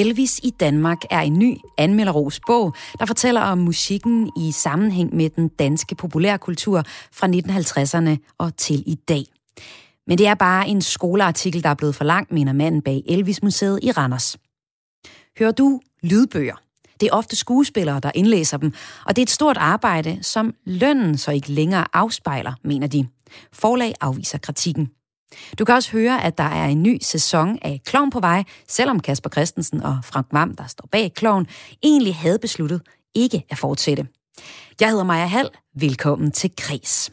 Elvis i Danmark er en ny anmelderos bog, der fortæller om musikken i sammenhæng med den danske populærkultur fra 1950'erne og til i dag. Men det er bare en skoleartikel, der er blevet for lang, mener manden bag Elvis-museet i Randers. Hører du lydbøger? Det er ofte skuespillere, der indlæser dem, og det er et stort arbejde, som lønnen så ikke længere afspejler, mener de. Forlag afviser kritikken. Du kan også høre, at der er en ny sæson af Klovn på vej, selvom Kasper Christensen og Frank Mam, der står bag Klovn, egentlig havde besluttet ikke at fortsætte. Jeg hedder Maja Hall. Velkommen til Kres.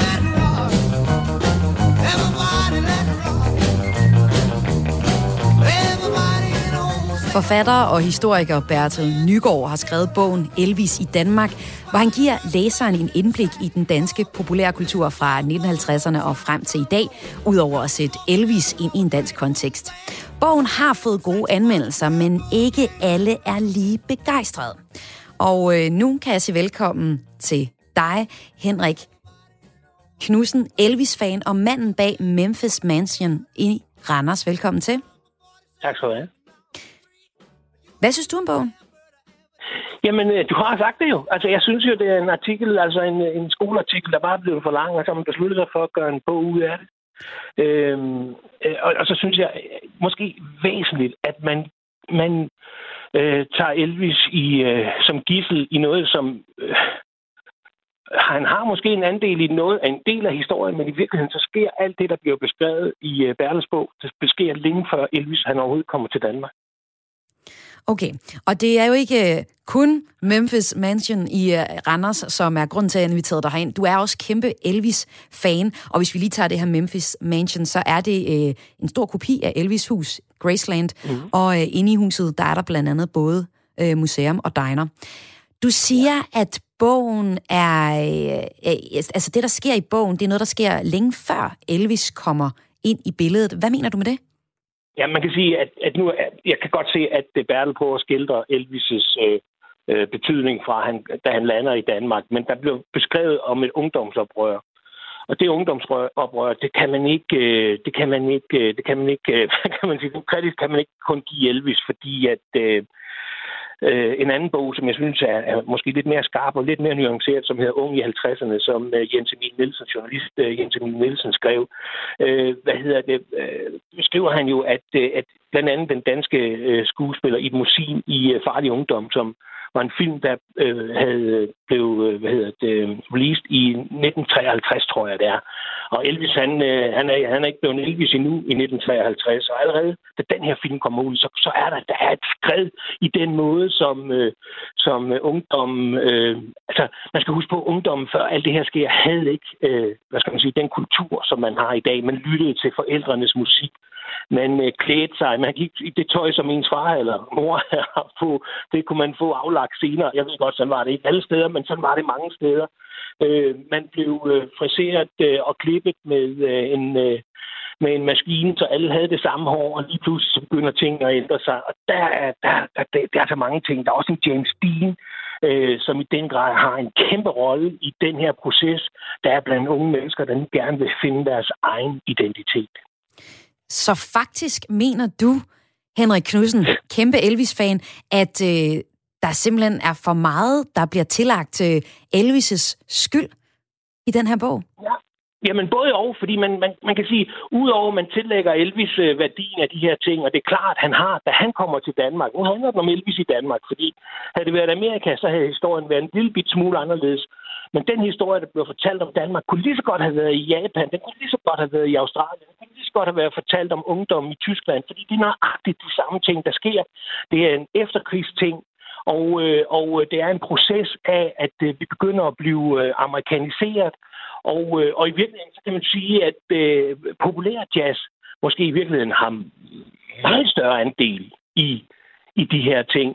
Forfatter og historiker Bertel Nygaard har skrevet bogen Elvis i Danmark, hvor han giver læseren en indblik i den danske populærkultur fra 1950'erne og frem til i dag, udover at sætte Elvis ind i en dansk kontekst. Bogen har fået gode anmeldelser, men ikke alle er lige begejstrede. Og øh, nu kan jeg sige velkommen til dig, Henrik Knudsen, Elvis-fan og manden bag Memphis Mansion i Randers. Velkommen til. Tak skal du have. Hvad synes du om bogen? Jamen, øh, du har sagt det jo. Altså, jeg synes jo, det er en artikel, altså en, en skoleartikel, der bare er blevet for lang, og så man besluttet sig for at gøre en bog ud af det. Øhm, øh, og, og så synes jeg øh, måske væsentligt, at man, man øh, tager Elvis i, øh, som gissel i noget, som... Øh, han har måske en andel i noget, en del af historien, men i virkeligheden så sker alt det, der bliver beskrevet i uh, bog, det sker længe før Elvis han overhovedet kommer til Danmark. Okay, og det er jo ikke øh, kun Memphis Mansion i uh, Randers, som er grund til, at jeg inviterede dig herind. Du er også kæmpe Elvis-fan, og hvis vi lige tager det her Memphis Mansion, så er det uh, en stor kopi af Elvis hus, Graceland, mm. og uh, inde i huset, der er der blandt andet både uh, museum og diner. Du siger, at bogen er... Uh, altså det, der sker i bogen, det er noget, der sker længe før Elvis kommer ind i billedet. Hvad mener du med det? Ja, man kan sige, at, at nu, jeg kan godt se, at det Bertel på at skildre Elvis' øh, øh, betydning fra, han, da han lander i Danmark. Men der blev beskrevet om et ungdomsoprør. Og det ungdomsoprør, det kan man ikke, øh, det kan man ikke, øh, det kan man ikke, øh, hvad kan man sige, kredit kan man ikke kun give Elvis, fordi at øh, Øh, en anden bog, som jeg synes er, er måske lidt mere skarp og lidt mere nuanceret, som hedder Ung i 50'erne, som uh, Jens Emil Nielsen, journalist uh, Jens Emil Nielsen, skrev. Uh, hvad hedder det? Uh, skriver han jo, at, uh, at blandt andet den danske uh, skuespiller Ibn Musin i uh, Farlig Ungdom, som var en film, der øh, havde øh, blev øh, hvad hedder det, øh, released i 1953, tror jeg det er. Og Elvis, han, øh, han, er, han er ikke blevet Elvis endnu i 1953, og allerede da den her film kommer ud, så, så er der, der er et skred i den måde, som, øh, som ungdommen... Øh, altså, man skal huske på, at ungdommen før alt det her sker, havde ikke, øh, hvad skal man sige, den kultur, som man har i dag. Man lyttede til forældrenes musik. Man øh, klædte sig. Man gik i det tøj, som ens far eller mor har på. Det kunne man få aflagt senere. Jeg ved godt, sådan var det ikke alle steder, men sådan var det mange steder. Øh, man blev øh, friseret øh, og klippet med øh, en... Øh, med en maskine, så alle havde det samme hår, og lige pludselig begynder ting at ændre sig. Og der er, der, der, der, der er så mange ting. Der er også en James Dean, øh, som i den grad har en kæmpe rolle i den her proces, der er blandt unge mennesker, der gerne vil finde deres egen identitet. Så faktisk mener du, Henrik Knudsen, kæmpe Elvis-fan, at øh, der simpelthen er for meget, der bliver tillagt til Elvis' skyld i den her bog? Ja, Jamen både og, fordi man, man, man kan sige, udover at man tillægger Elvis øh, værdien af de her ting, og det er klart, han har, da han kommer til Danmark, nu handler det om Elvis i Danmark, fordi havde det været Amerika, så havde historien været en lille bit smule anderledes. Men den historie, der blev fortalt om Danmark, kunne lige så godt have været i Japan, den kunne lige så godt have været i Australien, den kunne lige så godt have været fortalt om ungdom i Tyskland, fordi det er nøjagtigt de samme ting, der sker. Det er en efterkrigsting, og, øh, og øh, det er en proces af, at øh, vi begynder at blive øh, amerikaniseret, og, øh, og i virkeligheden så kan man sige, at øh, populær jazz måske i virkeligheden har meget større andel i i de her ting.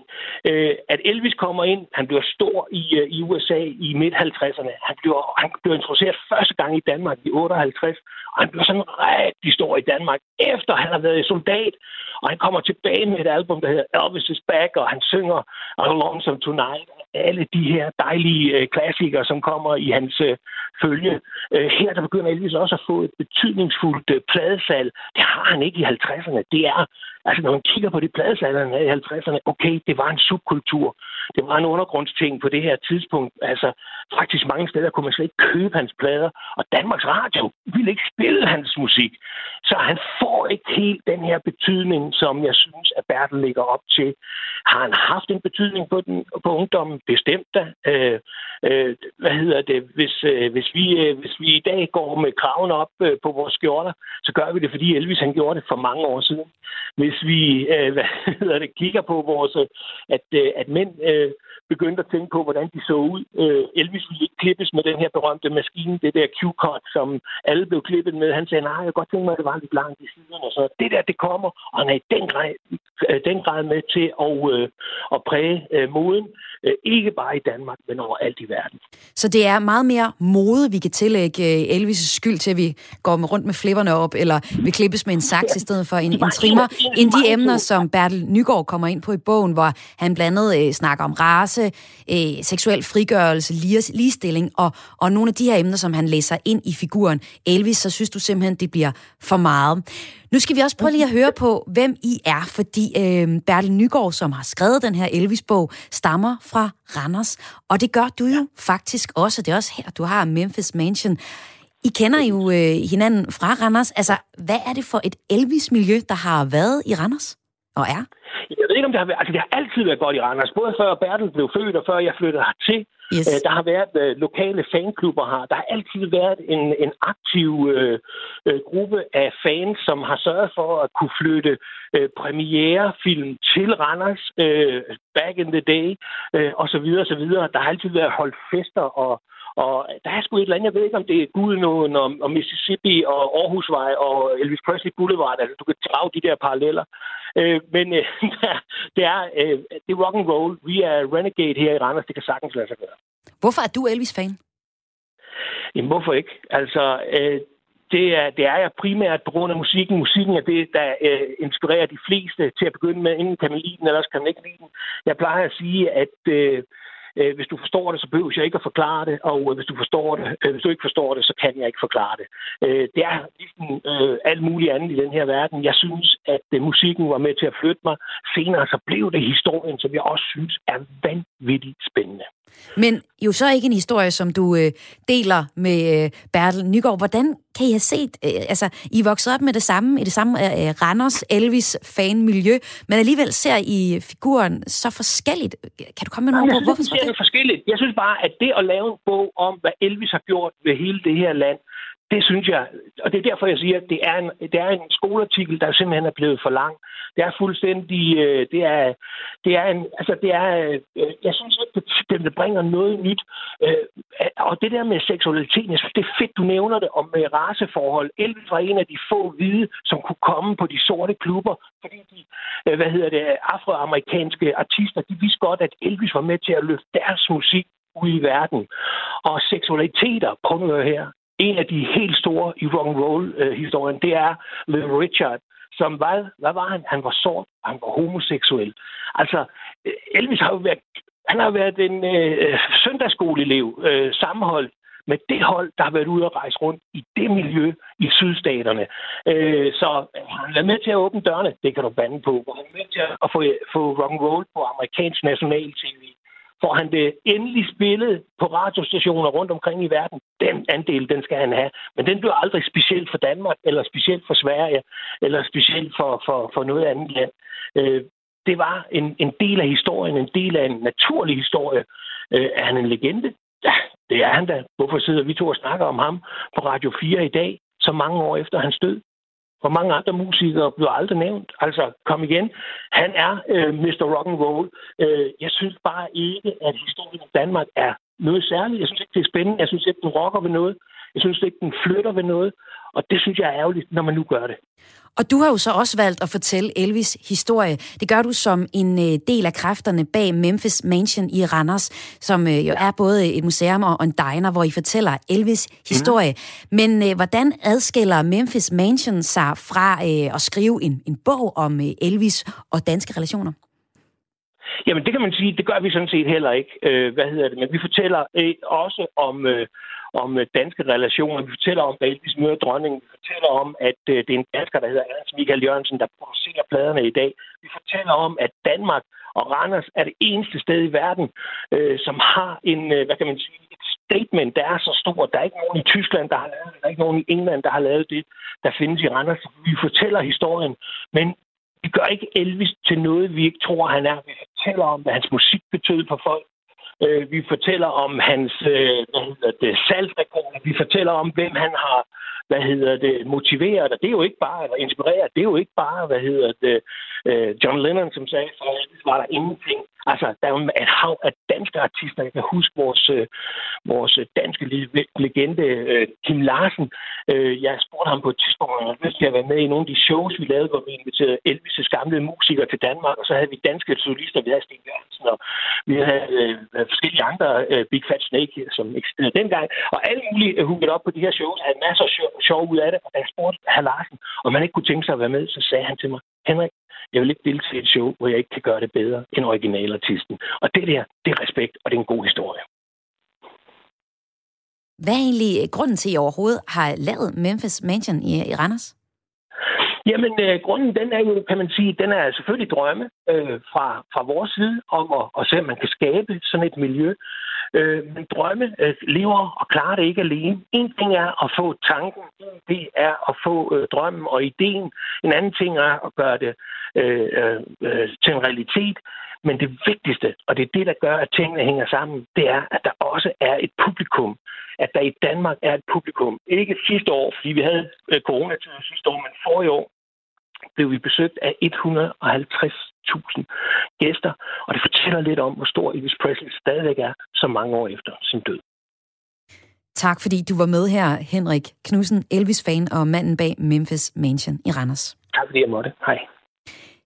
Øh, at Elvis kommer ind, han bliver stor i, øh, i USA i midt-50'erne. Han bliver, han bliver introduceret første gang i Danmark i 58, og han bliver sådan rigtig stor i Danmark, efter han har været soldat. Og han kommer tilbage med et album, der hedder Elvis is Back, og han synger All Some Tonight. Alle de her dejlige øh, klassikere, som kommer i hans øh, følge. Øh, her der begynder Elvis også at få et betydningsfuldt øh, pladesal. Det har han ikke i 50'erne. Det er Altså, når man kigger på de havde i 50'erne, okay, det var en subkultur. Det var en undergrundsting på det her tidspunkt. Altså, faktisk mange steder kunne man slet ikke købe hans plader, og Danmarks Radio ville ikke spille hans musik. Så han får ikke helt den her betydning, som jeg synes, at Bertel ligger op til. Har han haft en betydning på, den, på ungdommen? Bestemt da. Øh, øh, hvad hedder det? Hvis, øh, hvis, vi, øh, hvis vi i dag går med kraven op øh, på vores skjorter, så gør vi det, fordi Elvis han gjorde det for mange år siden. Hvis vi øh, hvad hedder det, kigger på vores, øh, at, øh, at mænd øh, begyndte at tænke på, hvordan de så ud. Øh, Elvis ville ikke klippes med den her berømte maskine, det der Q-cut, som alle blev klippet med. Han sagde, nej, jeg kan godt tænke mig, at det var lidt langt i siden. Og så det der, det kommer, og han er i den grad, øh, den grad med til at, øh, at præge øh, moden, øh, ikke bare i Danmark, men overalt i verden. Så det er meget mere mode, vi kan tillægge øh, Elvis' skyld til, at vi går med rundt med flipperne op, eller vi klippes med en saks i stedet for en, en trimmer, end de emner, som Bertel Nygaard kommer ind på i bogen, hvor han blandt andet øh, snakker om race, øh, seksuel frigørelse, ligestilling og, og nogle af de her emner, som han læser ind i figuren Elvis, så synes du simpelthen, det bliver for meget. Nu skal vi også prøve lige at høre på, hvem I er, fordi øh, Bertel Nygaard, som har skrevet den her Elvis-bog, stammer fra Randers, og det gør du jo faktisk også. Det er også her, du har Memphis Mansion. I kender jo øh, hinanden fra Randers. Altså, hvad er det for et Elvis-miljø, der har været i Randers og er? Jeg ved ikke, om det har været... Altså, det har altid været godt i Randers. Både før Bertel blev født, og før jeg flyttede hertil. Yes. Øh, der har været øh, lokale fanklubber her. Der har altid været en, en aktiv øh, øh, gruppe af fans, som har sørget for at kunne flytte øh, premierefilm til Randers øh, back in the day, øh, og så videre, og så videre. Der har altid været holdt fester og og der er sgu et eller andet, jeg ved ikke, om det er Gudenåen og, og Mississippi og Aarhusvej og Elvis Presley Boulevard. Altså, du kan drage de der paralleller. Øh, men øh, det, er, øh, det er rock and roll. Vi er renegade her i Randers. Det kan sagtens lade sig gøre. Hvorfor er du Elvis-fan? Jamen, hvorfor ikke? Altså, øh, det er, det er jeg primært på grund af musikken. Musikken er det, der øh, inspirerer de fleste til at begynde med. Ingen kan man lide den, ellers kan man ikke lide den. Jeg plejer at sige, at øh, øh, hvis du forstår det, så behøver jeg ikke at forklare det, og øh, hvis du forstår det, øh, hvis du ikke forstår det, så kan jeg ikke forklare det. Øh, det er ligesom øh, alt muligt andet i den her verden. Jeg synes, at øh, musikken var med til at flytte mig. Senere så blev det historien, som jeg også synes er vanvittigt spændende. Men jo så ikke en historie, som du øh, deler med øh, Bertel Nygaard. Hvordan kan I have set, øh, altså I voksede op med det samme, i det samme øh, Randers Elvis-fan-miljø, men alligevel ser I figuren så forskelligt. Kan du komme med nogle på, hvorfor det? det forskelligt. Jeg synes bare, at det at lave en bog om, hvad Elvis har gjort ved hele det her land, det synes jeg, og det er derfor, jeg siger, at det er en, det er en skoleartikel, der simpelthen er blevet for lang. Det er fuldstændig, øh, det er, det er en, altså det er, øh, jeg synes ikke, det, det bringer noget nyt. Øh, og det der med seksualiteten, jeg synes, det er fedt, du nævner det, om øh, raceforhold. Elvis var en af de få hvide, som kunne komme på de sorte klubber, fordi de, øh, hvad hedder det, afroamerikanske artister, de vidste godt, at Elvis var med til at løfte deres musik ud i verden. Og seksualiteter, prøv nu her, en af de helt store i rock and roll øh, historien, det er Little Richard, som hvad, hvad var han? Han var sort, og han var homoseksuel. Altså, øh, Elvis har jo været, han har været en øh, øh, søndagsskoleelev, øh, sammenholdt med det hold, der har været ude at rejse rundt i det miljø i sydstaterne. Øh, så han er med til at åbne dørene, det kan du bande på. Han er med til at få, få rock and roll på amerikansk national tv får han det endelig spillet på radiostationer rundt omkring i verden. Den andel, den skal han have. Men den bliver aldrig specielt for Danmark, eller specielt for Sverige, eller specielt for, for, for noget andet land. Øh, det var en, en del af historien, en del af en naturlig historie. Øh, er han en legende? Ja, det er han da. Hvorfor sidder vi to og snakker om ham på Radio 4 i dag, så mange år efter hans død? Hvor mange andre musikere blev aldrig nævnt. Altså, kom igen. Han er øh, Mr. Rock and Roll. Øh, jeg synes bare ikke, at historien om Danmark er noget særligt. Jeg synes ikke, det er spændende. Jeg synes ikke, den rocker ved noget. Jeg synes ikke, den flytter ved noget. Og det synes jeg er ærgerligt, når man nu gør det. Og du har jo så også valgt at fortælle Elvis historie. Det gør du som en øh, del af kræfterne bag Memphis Mansion i Randers, som øh, jo er både et museum og en diner, hvor I fortæller Elvis historie. Mm. Men øh, hvordan adskiller Memphis Mansion sig fra at skrive en, en bog om Elvis og danske relationer? Jamen, det kan man sige, det gør vi sådan set heller ikke. Øh, hvad hedder det? Men vi fortæller øh, også om, øh, om øh, danske relationer. Vi fortæller om Elvis møder dronningen. Vi fortæller om, at øh, det er en dansker, der hedder Ernst Michael Jørgensen, der producerer pladerne i dag. Vi fortæller om, at Danmark og Randers er det eneste sted i verden, øh, som har en, øh, hvad kan man sige, et statement, der er så stort. Der er ikke nogen i Tyskland, der har lavet det. Der er ikke nogen i England, der har lavet det, der findes i Randers. Vi fortæller historien, men vi gør ikke Elvis til noget, vi ikke tror, han er. Vi fortæller om, hvad hans musik betød for folk. Øh, vi fortæller om hans øh, hvad hedder det, salgsrekorder. Vi fortæller om, hvem han har hvad hedder det, motiveret. Og det er jo ikke bare, eller inspireret, det er jo ikke bare, hvad hedder det, øh, John Lennon, som sagde, for var der ingenting. Altså, der er jo et hav af danske artister. Jeg kan huske vores, øh, vores danske legende, øh, Kim Larsen. Jeg spurgte ham på et tidspunkt, om han til at være med i nogle af de shows, vi lavede, hvor vi inviterede Elvis' gamle musikere til Danmark, og så havde vi danske solister, vi havde Sten Jørgensen, og vi havde forskellige andre Big Fat Snake, som eksisterede dengang, og alle mulige øh, hugget op på de her shows, havde masser af shows, sjov ud af det, og da jeg spurgte herr Larsen, om han ikke kunne tænke sig at være med, så sagde han til mig, Henrik, jeg vil ikke deltage i et show, hvor jeg ikke kan gøre det bedre end originalartisten. Og det der, det er respekt, og det er en god historie. Hvad er egentlig øh, grunden til, at I overhovedet har lavet Memphis Mansion i, i Randers? Jamen, øh, grunden, den er jo, kan man sige, den er selvfølgelig drømme øh, fra, fra vores side om at, at se, at man kan skabe sådan et miljø. Øh, men drømme øh, lever og klarer det ikke alene. En ting er at få tanken, det er at få øh, drømmen og ideen. En anden ting er at gøre det øh, øh, øh, til en realitet. Men det vigtigste, og det er det, der gør, at tingene hænger sammen, det er, at der også er et publikum. At der i Danmark er et publikum. Ikke sidste år, fordi vi havde øh, coronatid sidste år, men forrige år blev vi besøgt af 150.000 gæster, og det fortæller lidt om, hvor stor Elvis Presley stadigvæk er, så mange år efter sin død. Tak fordi du var med her, Henrik Knudsen, Elvis-fan og manden bag Memphis Mansion i Randers. Tak fordi jeg måtte. Hej.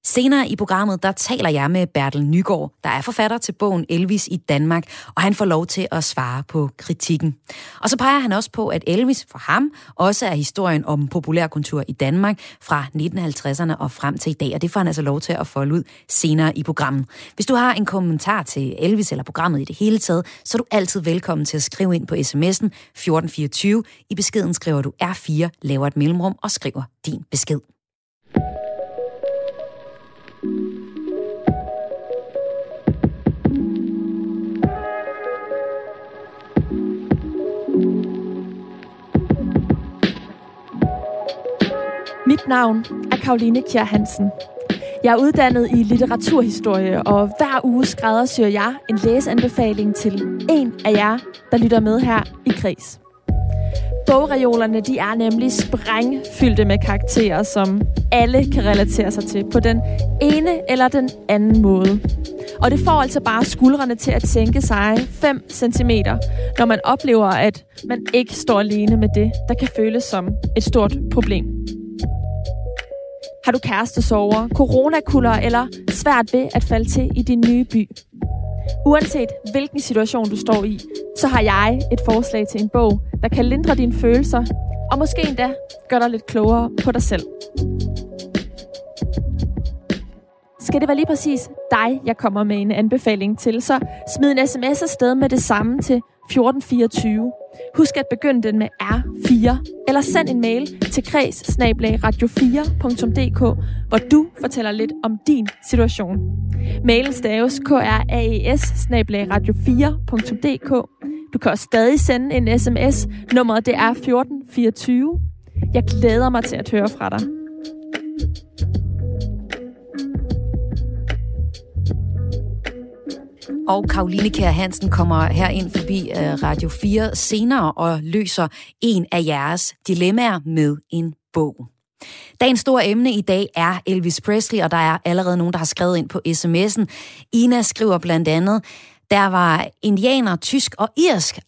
Senere i programmet, der taler jeg med Bertel Nygaard, der er forfatter til bogen Elvis i Danmark, og han får lov til at svare på kritikken. Og så peger han også på, at Elvis for ham også er historien om populærkultur i Danmark fra 1950'erne og frem til i dag, og det får han altså lov til at folde ud senere i programmet. Hvis du har en kommentar til Elvis eller programmet i det hele taget, så er du altid velkommen til at skrive ind på sms'en 1424. I beskeden skriver du R4, laver et mellemrum og skriver din besked. Mit navn er Karoline Kjær Hansen. Jeg er uddannet i litteraturhistorie, og hver uge skræddersyr jeg en læseanbefaling til en af jer, der lytter med her i Kris. Bogreolerne de er nemlig sprængfyldte med karakterer, som alle kan relatere sig til på den ene eller den anden måde. Og det får altså bare skuldrene til at tænke sig 5 cm, når man oplever, at man ikke står alene med det, der kan føles som et stort problem. Har du kærestesover, coronakuller eller svært ved at falde til i din nye by? Uanset hvilken situation du står i, så har jeg et forslag til en bog, der kan lindre dine følelser, og måske endda gøre dig lidt klogere på dig selv. Skal det være lige præcis dig, jeg kommer med en anbefaling til, så smid en sms afsted med det samme til 1424. Husk at begynde den med R4, eller send en mail til kreds radio4.dk, hvor du fortæller lidt om din situation. Mailen staves kraes radio4.dk. Du kan også stadig sende en sms. Nummeret det er 1424. Jeg glæder mig til at høre fra dig. Og Karoline Kjær Hansen kommer her ind forbi øh, Radio 4 senere og løser en af jeres dilemmaer med en bog. Dagens store emne i dag er Elvis Presley, og der er allerede nogen, der har skrevet ind på sms'en. Ina skriver blandt andet, der var indianer, tysk og irsk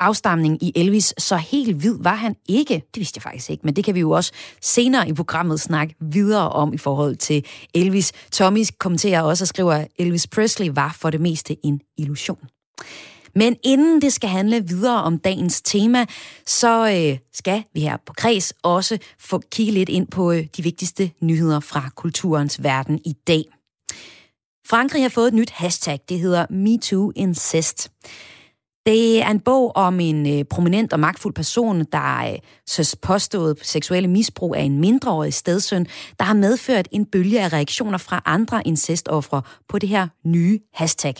afstamning i Elvis, så helt hvid var han ikke. Det vidste jeg faktisk ikke, men det kan vi jo også senere i programmet snakke videre om i forhold til Elvis. Tommy kommenterer også og skriver, at Elvis Presley var for det meste en illusion. Men inden det skal handle videre om dagens tema, så øh, skal vi her på Kreds også få kigge lidt ind på øh, de vigtigste nyheder fra kulturens verden i dag. Frankrig har fået et nyt hashtag. Det hedder MeTooIncest. Det er en bog om en øh, prominent og magtfuld person, der øh, søs påstået seksuelle misbrug af en mindreårig stedsøn, der har medført en bølge af reaktioner fra andre incestoffre på det her nye hashtag.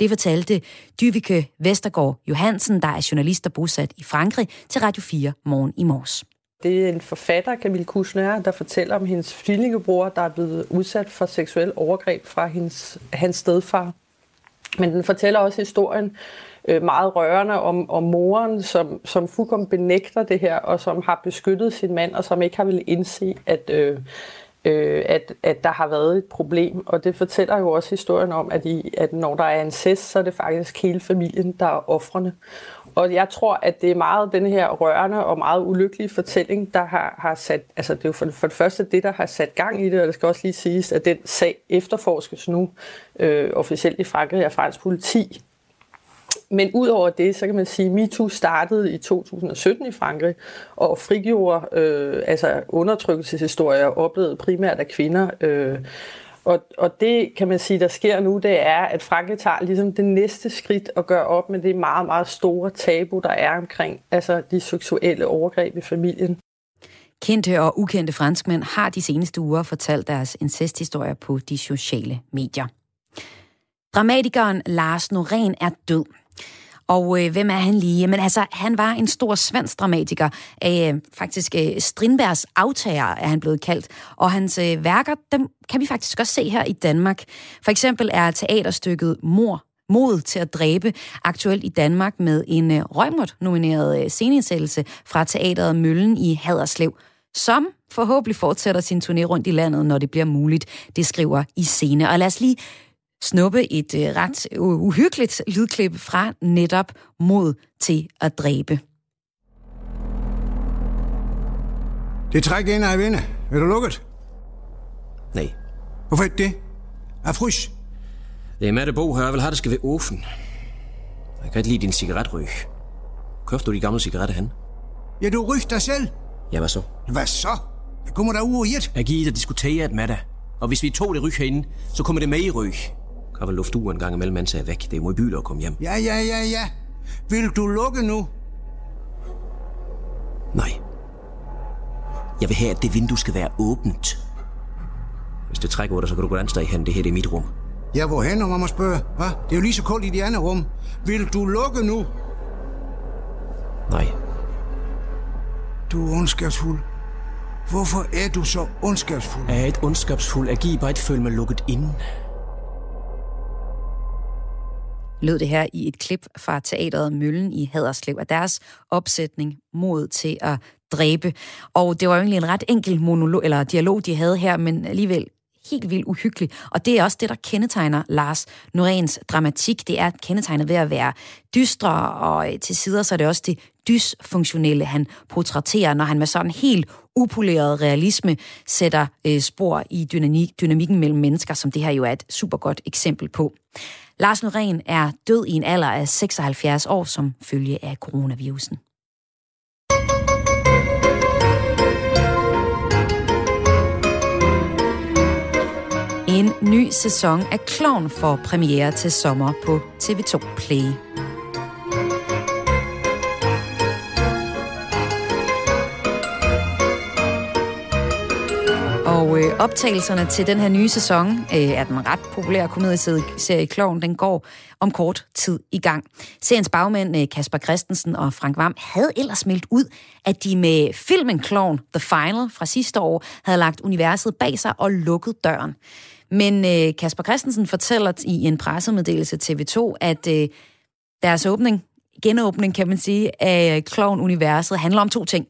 Det fortalte Dyvike Vestergaard Johansen, der er journalist og bosat i Frankrig, til Radio 4 morgen i morges. Det er en forfatter, Camille Kushner, der fortæller om hendes tvillingebror, der er blevet udsat for seksuel overgreb fra hendes, hans stedfar. Men den fortæller også historien øh, meget rørende om, om moren, som, som fuldkommen benægter det her, og som har beskyttet sin mand, og som ikke har ville indse, at, øh, øh, at, at der har været et problem. Og det fortæller jo også historien om, at, i, at når der er incest, så er det faktisk hele familien, der er offrene. Og jeg tror, at det er meget den her rørende og meget ulykkelige fortælling, der har, har sat, altså det er jo for, for det første det, der har sat gang i det, og det skal også lige siges, at den sag efterforskes nu øh, officielt i Frankrig af fransk politi. Men udover det, så kan man sige, at MeToo startede i 2017 i Frankrig, og frigjorde øh, altså undertrykkelseshistorier oplevet primært af kvinder, øh, og, og det kan man sige, der sker nu, det er, at Frankrig tager ligesom det næste skridt og gør op med det meget, meget store tabu, der er omkring altså de seksuelle overgreb i familien. Kendte og ukendte franskmænd har de seneste uger fortalt deres incesthistorier på de sociale medier. Dramatikeren Lars Norén er død. Og øh, hvem er han lige? Men altså, han var en stor svensk dramatiker. Øh, faktisk øh, Strindbergs aftager er han blevet kaldt. Og hans øh, værker, dem kan vi faktisk også se her i Danmark. For eksempel er teaterstykket Mor mod til at dræbe aktuelt i Danmark med en øh, Røgmort-nomineret øh, sceneindsættelse fra teateret Møllen i Haderslev, som forhåbentlig fortsætter sin turné rundt i landet, når det bliver muligt. Det skriver i scene. Og lad os lige snuppe et øh, ret uhyggeligt lydklip fra netop mod til at dræbe. Det trækker ind af vinde. Er du lukket? Nej. Hvorfor ikke det? Er frys? Det er Mette Bo her. Jeg vil have, det skal være åben. Jeg kan ikke lide din cigaretryg. Købte du de gamle cigaretter hen? Ja, du ryger dig selv. Ja, hvad så? Hvad så? Jeg kommer der ud og et. Jeg giver dig diskutere med dig. Og hvis vi tog det ryg herinde, så kommer det med i ryg kan vel lufte ud en gang imellem, mens jeg er væk. Det er jo byler at komme hjem. Ja, ja, ja, ja. Vil du lukke nu? Nej. Jeg vil have, at det vindue skal være åbent. Hvis det trækker dig, så kan du gå andet sted hen. Det her det er mit rum. Ja, hvorhen, om man må spørge? Hva? Det er jo lige så koldt i de andre rum. Vil du lukke nu? Nej. Du er ondskabsfuld. Hvorfor er du så ondskabsfuld? Jeg er et ondskabsfuld. Jeg giver bare et følge mig lukket ind lød det her i et klip fra teateret Møllen i Haderslev af deres opsætning mod til at dræbe. Og det var jo egentlig en ret enkel monolog, eller dialog, de havde her, men alligevel helt vildt uhyggelig. Og det er også det, der kendetegner Lars Noréns dramatik. Det er kendetegnet ved at være dystre, og til sider så er det også det dysfunktionelle, han portrætterer, når han med sådan helt upoleret realisme sætter øh, spor i dynamik, dynamikken mellem mennesker, som det her jo er et super godt eksempel på. Lars Norén er død i en alder af 76 år som følge af coronavirusen. En ny sæson af Klovn får premiere til sommer på TV2 Play. Og øh, optagelserne til den her nye sæson øh, af den ret populære komedieserie Kloven, den går om kort tid i gang. Seriens bagmænd øh, Kasper Christensen og Frank Vam havde ellers meldt ud, at de med filmen Kloven The Final fra sidste år havde lagt universet bag sig og lukket døren. Men øh, Kasper Christensen fortæller i en pressemeddelelse til TV2, at øh, deres åbning, genåbning kan man sige, af øh, Kloven-universet handler om to ting.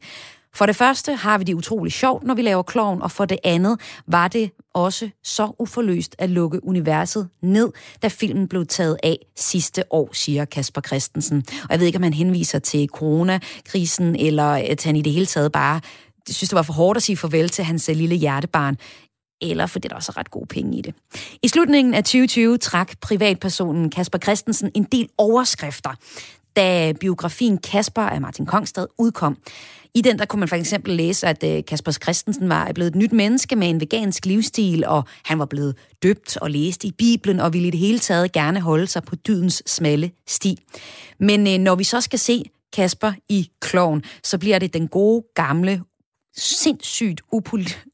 For det første har vi det utrolig sjovt, når vi laver kloven, og for det andet var det også så uforløst at lukke universet ned, da filmen blev taget af sidste år, siger Kasper Christensen. Og jeg ved ikke, om han henviser til coronakrisen, eller at han i det hele taget bare synes, det var for hårdt at sige farvel til hans øh, lille hjertebarn eller fordi der også er ret gode penge i det. I slutningen af 2020 trak privatpersonen Kasper Christensen en del overskrifter, da biografien Kasper af Martin Kongstad udkom. I den der kunne man for eksempel læse, at øh, Kasper Christensen var blevet et nyt menneske med en vegansk livsstil, og han var blevet døbt og læst i Bibelen, og ville i det hele taget gerne holde sig på dydens smalle sti. Men øh, når vi så skal se Kasper i kloven, så bliver det den gode, gamle, sindssygt upol-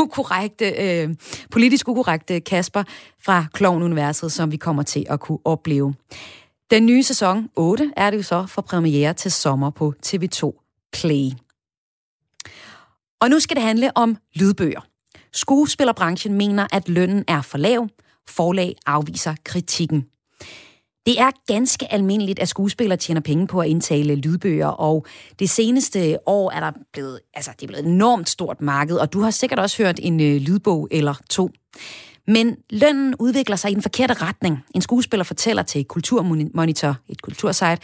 ukorrekte, øh, politisk ukorrekte Kasper fra Kloven-universet, som vi kommer til at kunne opleve. Den nye sæson 8 er det jo så for premiere til sommer på TV2 Play. Og nu skal det handle om lydbøger. Skuespillerbranchen mener, at lønnen er for lav. Forlag afviser kritikken. Det er ganske almindeligt, at skuespillere tjener penge på at indtale lydbøger, og det seneste år er der blevet, altså det er blevet et enormt stort marked, og du har sikkert også hørt en øh, lydbog eller to. Men lønnen udvikler sig i den forkerte retning. En skuespiller fortæller til Kulturmonitor, et kultursite,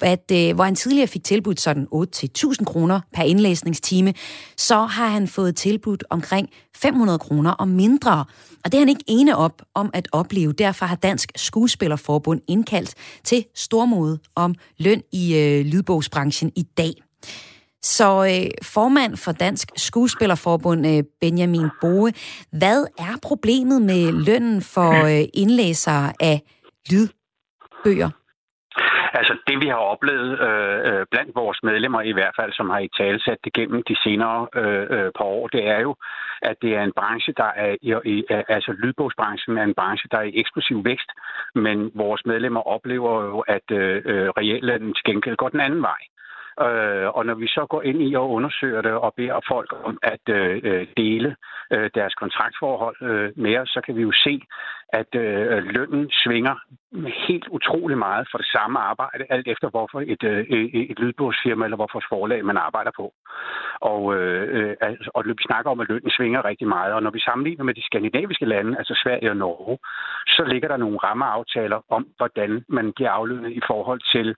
at øh, hvor han tidligere fik tilbudt sådan 8-1000 kroner per indlæsningstime, så har han fået tilbudt omkring 500 kroner og mindre. Og det er han ikke ene op om at opleve. Derfor har Dansk Skuespillerforbund indkaldt til stormode om løn i øh, lydbogsbranchen i dag. Så øh, formand for Dansk Skuespillerforbund, øh, Benjamin Boe, hvad er problemet med lønnen for øh, indlæsere af lydbøger? Altså det, vi har oplevet øh, øh, blandt vores medlemmer i hvert fald, som har i talsat det gennem de senere øh, øh, par år, det er jo, at det er en branche, der er i, i altså lydbogsbranchen er en branche, der er i eksplosiv vækst, men vores medlemmer oplever jo, at øh, øh reallønnen til gengæld går den anden vej. Øh, og når vi så går ind i og undersøger det og beder folk om at øh, øh, dele øh, deres kontraktforhold øh, med os, så kan vi jo se, at øh, lønnen svinger helt utrolig meget for det samme arbejde, alt efter hvorfor et, øh, et lydbogsfirma eller hvorfor forlag man arbejder på. Og, øh, altså, og vi snakker om, at lønnen svinger rigtig meget, og når vi sammenligner med de skandinaviske lande, altså Sverige og Norge, så ligger der nogle rammeaftaler om, hvordan man giver aflønnet i forhold til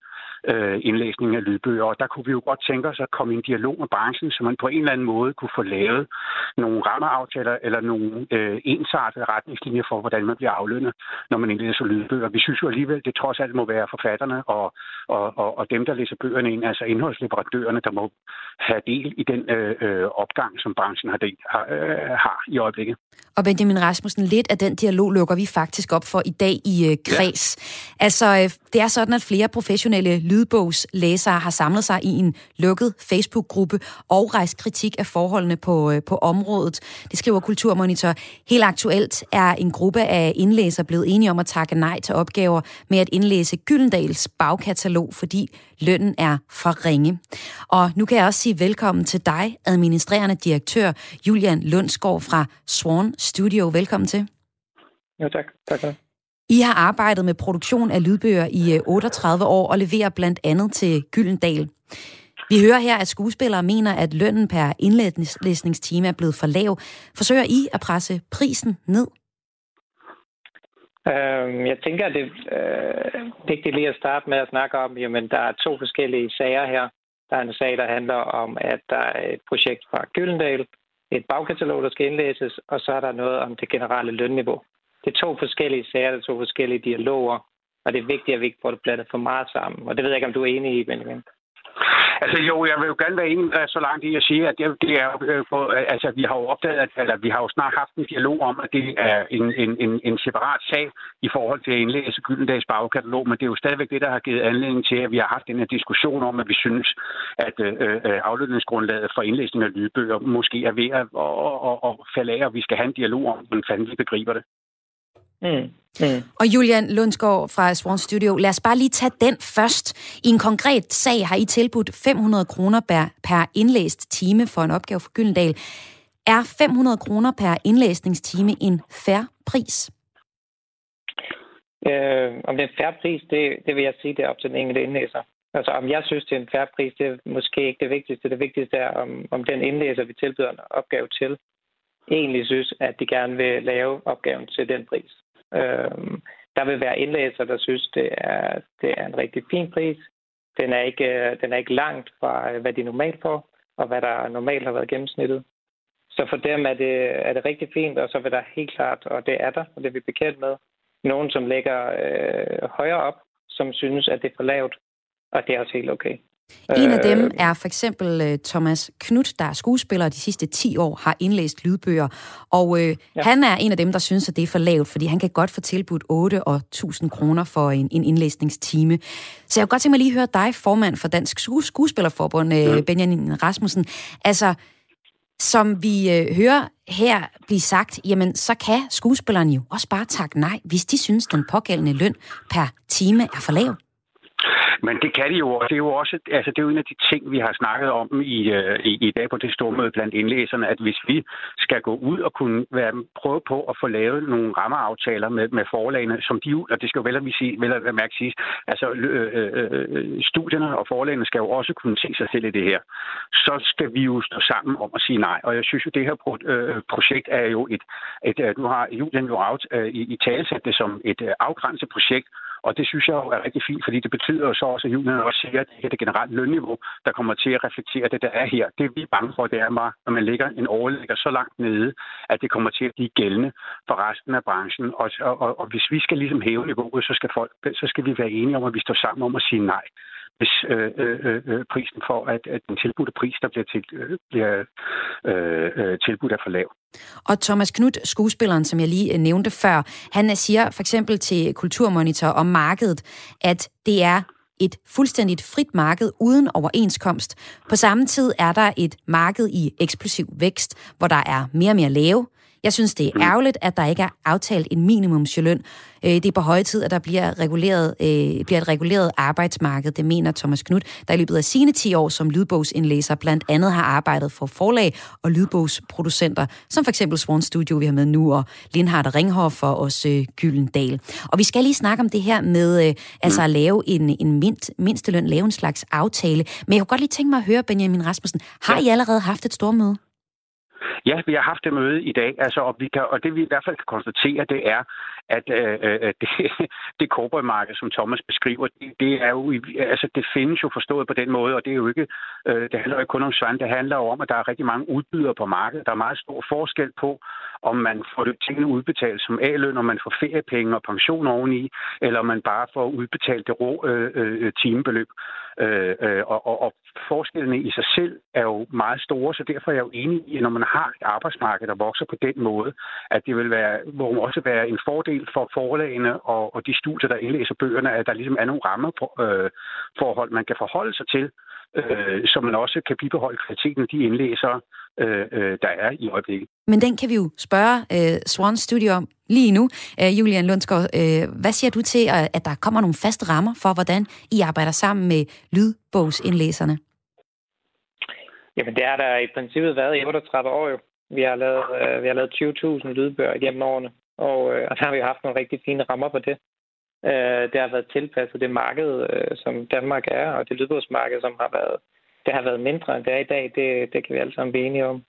øh, indlæsning af lydbøger. Og der kunne vi jo godt tænke os at komme i en dialog med branchen, så man på en eller anden måde kunne få lavet nogle rammeaftaler eller nogle øh, ensartede retningslinjer for, hvordan man bliver aflønnet, når man indlæser lydbøger. Vi synes jo alligevel, det trods alt må være forfatterne og, og, og, og dem, der læser bøgerne ind, altså indholdsleverandørerne, der må have del i den øh, øh, opgang, som branchen har, del, har, øh, har i øjeblikket. Og Benjamin Rasmussen, lidt af den dialog lukker vi faktisk op for i dag i øh, Kreds. Ja. Altså, øh, det er sådan, at flere professionelle lydbogslæsere har samlet sig i en lukket Facebook-gruppe og rejst kritik af forholdene på, øh, på området. Det skriver Kulturmonitor. Helt aktuelt er en gruppe af indlæsere blevet enige om at takke nej til opgaver med at indlæse Gyldendals bagkatalog, fordi lønnen er for ringe. Og nu kan jeg også sige velkommen til dig, administrerende direktør Julian Lundsgaard fra Swan Studio. Velkommen til. Ja, tak. Tak for det. I har arbejdet med produktion af lydbøger i øh, 38 år og leverer blandt andet til Gyldendal. Vi hører her, at skuespillere mener, at lønnen per indlæsningstime er blevet for lav. Forsøger I at presse prisen ned? Uh, jeg tænker, at det er vigtigt lige at starte med at snakke om, jamen der er to forskellige sager her. Der er en sag, der handler om, at der er et projekt fra Gyldendal, et bagkatalog, der skal indlæses, og så er der noget om det generelle lønniveau. Det er to forskellige sager, det er to forskellige dialoger, og det er vigtigt, at vi ikke får det blandet for meget sammen. Og det ved jeg ikke, om du er enig i, Benjamin. Altså jo, jeg vil jo gerne være enig så langt i at sige, at det, det er øh, altså vi har jo opdaget, at eller, vi har jo snart haft en dialog om, at det er en, en, en, en separat sag i forhold til at indlæse Gyldendags bagkatalog, men det er jo stadigvæk det, der har givet anledning til, at vi har haft den her diskussion om, at vi synes, at øh, øh aflønningsgrundlaget for indlæsning af lydbøger måske er ved at, og, og, og falde af, og vi skal have en dialog om, hvordan fanden vi begriber det. Mm. Mm. Og Julian Lundsgaard fra Swan Studio, lad os bare lige tage den først. I en konkret sag har I tilbudt 500 kroner per, per indlæst time for en opgave for Gyldendal. Er 500 kroner per indlæsningstime en fair pris? Øh, om det er en fair pris, det, det vil jeg sige, det er op til den enkelte indlæser. Altså om jeg synes, det er en fair pris, det er måske ikke det vigtigste. Det vigtigste er, om, om den indlæser, vi tilbyder en opgave til, egentlig synes, at de gerne vil lave opgaven til den pris. Øh, der vil være indlæsere, der synes, det er, det er en rigtig fin pris. Den er, ikke, øh, den er ikke langt fra, øh, hvad de normalt får, og hvad der normalt har været gennemsnittet. Så for dem er det, er det rigtig fint, og så vil der helt klart, og det er der, og det er vi bekendt med, nogen, som ligger øh, højere op, som synes, at det er for lavt, og det er også helt okay. En af dem øh, er for eksempel øh, Thomas Knudt, der er skuespiller de sidste 10 år, har indlæst lydbøger. Og øh, ja. han er en af dem, der synes, at det er for lavt, fordi han kan godt få tilbudt 8 og 1000 kroner for en, en indlæsningstime. Så jeg kunne godt tænke mig lige høre dig, formand for Dansk Skuespillerforbund, øh, ja. Benjamin Rasmussen. Altså, som vi øh, hører her blive sagt, jamen så kan skuespilleren jo også bare takke nej, hvis de synes, den pågældende løn per time er for lav. Men det kan de jo, og det er jo også altså, det er jo en af de ting, vi har snakket om i, øh, i, i dag på det store møde blandt indlæserne, at hvis vi skal gå ud og kunne være, prøve på at få lavet nogle rammeaftaler med, med forlagene, som de, og det skal jo vel at, sige, vel at mærke sige, altså øh, øh, øh, studierne og forlagene skal jo også kunne se sig selv i det her. Så skal vi jo stå sammen om at sige nej, og jeg synes jo, det her pro, øh, projekt er jo et, et, et nu har Julian jo out, øh, i, i talesat det som et øh, afgrænset projekt, og det synes jeg jo er rigtig fint, fordi det betyder jo så også, at Julian også siger, at det er det generelle lønniveau, der kommer til at reflektere det, der er her. Det vi er bange for, det er, når man lægger en overlægger så langt nede, at det kommer til at blive gældende for resten af branchen. Og, og, og, og hvis vi skal ligesom hæve niveauet, så skal, folk, så skal vi være enige om, at vi står sammen om at sige nej hvis øh, øh, øh, øh, prisen for, at, at den tilbudte pris, der bliver, til, øh, bliver øh, øh tilbudt, er for lav. Og Thomas Knudt, skuespilleren, som jeg lige øh, nævnte før, han øh, siger for eksempel til Kulturmonitor om markedet, at det er et fuldstændigt frit marked uden overenskomst. På samme tid er der et marked i eksplosiv vækst, hvor der er mere og mere lave. Jeg synes, det er mm. ærgerligt, at der ikke er aftalt en minimumsløn, Øh, det er på høje tid, at der bliver, reguleret, øh, bliver et reguleret arbejdsmarked, det mener Thomas Knudt, der i løbet af sine 10 år som lydbogsindlæser blandt andet har arbejdet for forlag og lydbogsproducenter, som for eksempel Swan Studio, vi har med nu, og Lindhardt Ringhoff for os øh, Gyldendal. Og vi skal lige snakke om det her med altså at lave en, en mindst, mindsteløn, lave en slags aftale. Men jeg kunne godt lige tænke mig at høre, Benjamin Rasmussen, har I allerede haft et stort møde? Ja, vi har haft det møde i dag, altså, og, vi kan, og det vi i hvert fald kan konstatere, det er, at øh, øh, øh det, det corporate som Thomas beskriver, det, det, er jo, altså, det findes jo forstået på den måde, og det er jo ikke, øh, det handler jo ikke kun om svand, det handler jo om, at der er rigtig mange udbydere på markedet. Der er meget stor forskel på, om man får det tingene udbetalt som A-løn, om man får feriepenge og pension oveni, eller om man bare får udbetalt det rå øh, øh, timebeløb. Øh, øh, og, og, og forskellene i sig selv er jo meget store, så derfor er jeg jo enig i, at når man har et arbejdsmarked, der vokser på den måde, at det vil være, må også være en fordel for forlagene og, og de studier, der indlæser bøgerne, at der ligesom er nogle rammeforhold, øh, man kan forholde sig til, øh, så man også kan bibeholde kvaliteten af de indlæsere, øh, øh, der er i øjeblikket. Men den kan vi jo spørge øh, Swan Studio om lige nu. Øh, Julian Lundsgaard, øh, hvad siger du til, at der kommer nogle faste rammer for, hvordan I arbejder sammen med lydbogsindlæserne? Jamen, det er der i princippet været i 38 år jo. Vi har lavet, øh, vi har lavet 20.000 lydbøger gennem årene, og, øh, og der har vi haft nogle rigtig fine rammer på det. Øh, det har været tilpasset det marked, øh, som Danmark er, og det lydbogsmarked, som har været, det har været mindre end det er i dag. Det, det kan vi alle sammen blive enige om.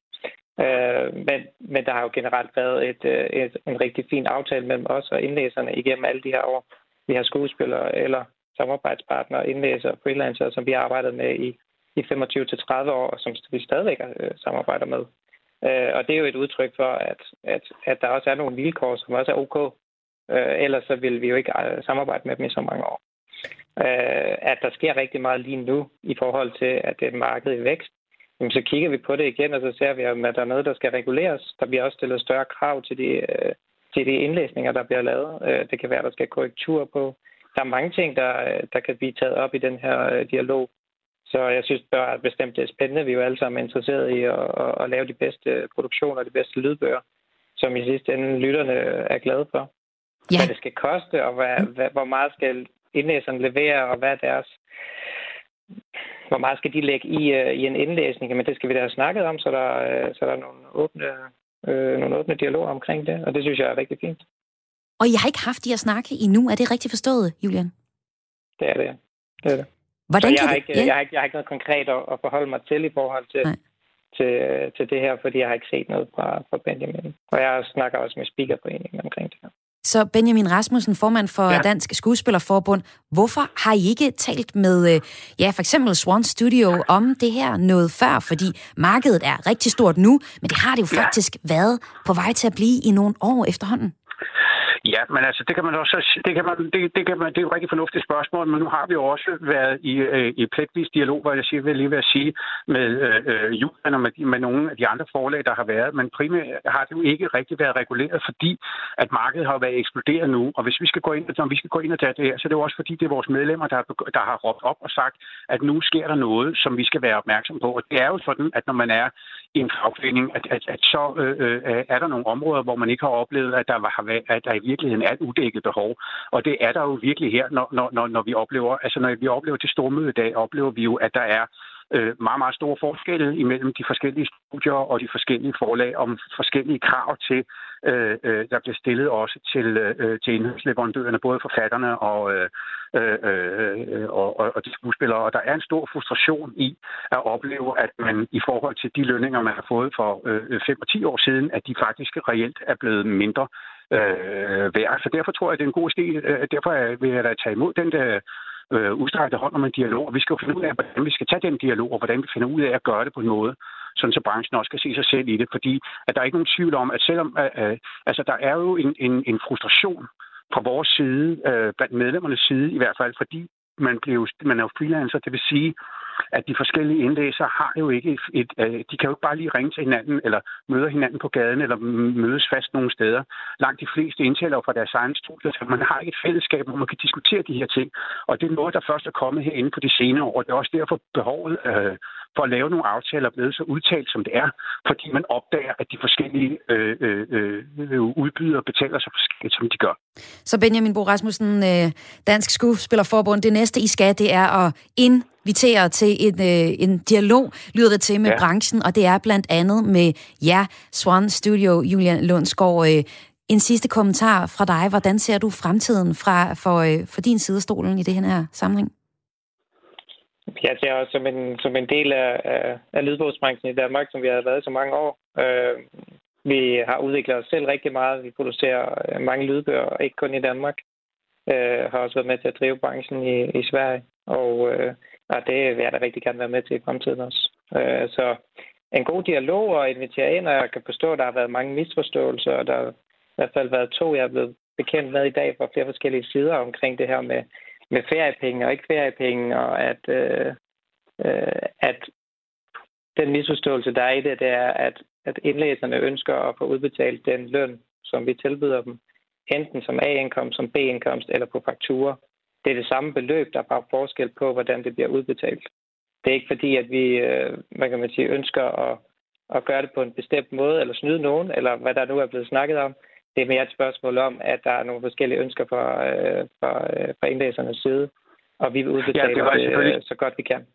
Øh, men, men der har jo generelt været et, øh, et, en rigtig fin aftale mellem os og indlæserne igennem alle de her år. Vi har skuespillere eller samarbejdspartnere, indlæsere, freelancere, som vi har arbejdet med i, i 25-30 år, og som vi stadigvæk øh, samarbejder med. Øh, og det er jo et udtryk for, at, at, at der også er nogle vilkår, som også er ok. Øh, ellers så vil vi jo ikke øh, samarbejde med dem i så mange år. øh, at der sker rigtig meget lige nu i forhold til, at det er markedet i vækst, jamen, så kigger vi på det igen, og så ser vi, at der er noget, der skal reguleres. Der bliver også stillet større krav til de, øh, til de indlæsninger, der bliver lavet. Øh, det kan være, at der skal korrektur på. Der er mange ting, der, der kan blive taget op i den her øh, dialog. Så jeg synes bare bestemt, det er spændende. Vi er jo alle sammen interesserede i at, at, at lave de bedste produktioner, de bedste lydbøger, som i sidste ende lytterne er glade for. Ja. Hvad det skal koste, og hvad, hvad, hvor meget skal indlæserne levere, og hvad er deres hvor meget skal de lægge i, uh, i en indlæsning? Men det skal vi da have snakket om, så der, uh, så der er nogle åbne, uh, nogle åbne dialoger omkring det, og det synes jeg er rigtig fint. Og jeg har ikke haft de at snakke endnu. Er det rigtigt forstået, Julian? Det er det, det, er det. Hvordan jeg, kan har ikke, ja. jeg, har ikke, jeg har ikke noget konkret at, at forholde mig til i forhold til, til, til det her, fordi jeg har ikke set noget fra, fra Benjamin. Og jeg snakker også med Speakerforeningen omkring det her. Så Benjamin Rasmussen, formand for ja. Dansk Skuespillerforbund, hvorfor har I ikke talt med øh, ja, for eksempel Swan Studio om det her noget før? Fordi markedet er rigtig stort nu, men det har det jo ja. faktisk været på vej til at blive i nogle år efterhånden. Ja, men altså, det kan man også, det kan man, det, det kan man, det er jo et rigtig fornuftigt spørgsmål, men nu har vi jo også været i, øh, i pletvis dialog, hvor jeg siger, vil lige ved at sige, med øh, øh Julian og med, med nogle af de andre forlag, der har været, men primært har det jo ikke rigtig været reguleret, fordi at markedet har været eksploderet nu, og hvis vi skal gå ind, når vi skal gå ind og tage det her, så er det jo også fordi, det er vores medlemmer, der har, der har råbt op og sagt, at nu sker der noget, som vi skal være opmærksom på, og det er jo sådan, at når man er en fagforening, at, at, at så øh, øh er der nogle områder, hvor man ikke har oplevet, at der, har været, at der i virkeligheden er et udækket behov. Og det er der jo virkelig her, når, når, når vi oplever, altså når vi oplever til stormøde i dag, oplever vi jo, at der er øh, meget, meget store forskelle imellem de forskellige studier og de forskellige forlag om forskellige krav til, øh, øh, der bliver stillet også til, øh, til indholdsleverandørerne, både forfatterne og, øh, øh, øh, og, og, og de skuespillere. Og der er en stor frustration i at opleve, at man i forhold til de lønninger, man har fået for øh, 5 og 10 år siden, at de faktisk reelt er blevet mindre øh, værd. Så derfor tror jeg, det er en god stil. Øh, derfor vil jeg da tage imod den der øh, udstrækte hånd om en dialog. Og vi skal jo finde ud af, hvordan vi skal tage den dialog, og hvordan vi finder ud af at gøre det på en måde, sådan så branchen også kan se sig selv i det. Fordi at der er ikke nogen tvivl om, at selvom øh, øh altså, der er jo en, en, en frustration fra vores side, øh, blandt medlemmernes side i hvert fald, fordi man, bliver, man er jo freelancer, det vil sige, at de forskellige indlæsere har jo ikke et, et, øh, de kan jo ikke bare lige ringe til hinanden, eller møde hinanden på gaden, eller mødes fast nogle steder. Langt de fleste indtaler fra deres egen studier, så man har ikke et fællesskab, hvor man kan diskutere de her ting. Og det er noget, der først er kommet herinde på de senere år. Det er også derfor behovet øh, for at lave nogle aftaler er blevet så udtalt, som det er, fordi man opdager, at de forskellige øh, øh, øh, udbydere betaler sig forskelligt, som de gør. Så Benjamin Bo Rasmussen, øh, Dansk Skuespillerforbund, det næste I skal, det er at invitere til en, øh, en dialog, lyder det til, med ja. branchen, og det er blandt andet med ja, Swan Studio, Julian Lundsgaard. Øh, en sidste kommentar fra dig. Hvordan ser du fremtiden fra, for, øh, for din side af stolen i det her sammenhæng? Jeg ser også som en, som en del af, af, af lydbogsbranchen i Danmark, som vi har været så mange år. Øh, vi har udviklet os selv rigtig meget. Vi producerer øh, mange lydbøger, ikke kun i Danmark. Øh, har også været med til at drive branchen i, i Sverige, og, øh, og det vil jeg da rigtig gerne være med til i fremtiden også. Øh, så en god dialog og invitere ind, og jeg kan forstå, at der har været mange misforståelser, og der har i hvert fald været to, jeg er blevet bekendt med i dag fra flere forskellige sider omkring det her med med feriepenge og ikke feriepenge, og at, øh, øh, at den misforståelse, der er i det, det er, at, at indlæserne ønsker at få udbetalt den løn, som vi tilbyder dem, enten som A-indkomst, som B-indkomst eller på fakturer. Det er det samme beløb, der er bare forskel på, hvordan det bliver udbetalt. Det er ikke fordi, at vi øh, hvad kan man sige, ønsker at, at gøre det på en bestemt måde, eller snyde nogen, eller hvad der nu er blevet snakket om. Det er mere et spørgsmål om, at der er nogle forskellige ønsker fra, øh, fra, øh, fra indlæsernes side, og vi vil udbetale ja, det, det så godt vi kan.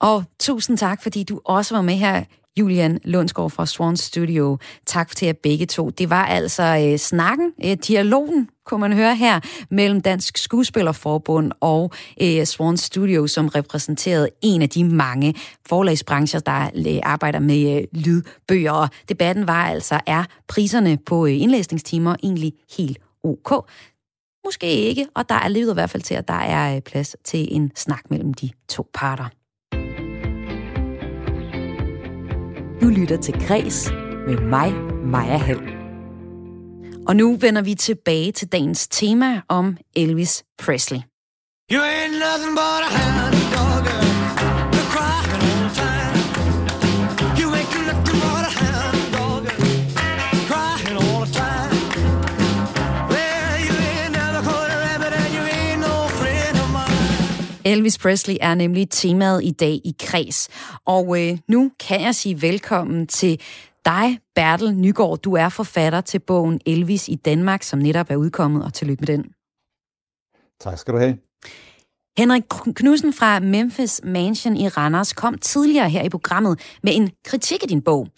Og tusind tak, fordi du også var med her Julian Lundsgaard fra Swan Studio. Tak til jer begge to. Det var altså øh, snakken, øh, dialogen, kunne man høre her, mellem Dansk Skuespillerforbund og øh, Swan Studio, som repræsenterede en af de mange forlagsbrancher, der øh, arbejder med øh, lydbøger. Og debatten var altså, er priserne på øh, indlæsningstimer egentlig helt ok? Måske ikke, og der er livet i hvert fald til, at der er øh, plads til en snak mellem de to parter. Du lytter til Græs med mig, Maja Hall. Og nu vender vi tilbage til dagens tema om Elvis Presley. You ain't nothing but Elvis Presley er nemlig temaet i dag i Kreds. Og øh, nu kan jeg sige velkommen til dig, Bertel Nygaard. Du er forfatter til bogen Elvis i Danmark, som netop er udkommet, og tillykke med den. Tak skal du have. Henrik Knudsen fra Memphis Mansion i Randers kom tidligere her i programmet med en kritik af din bog.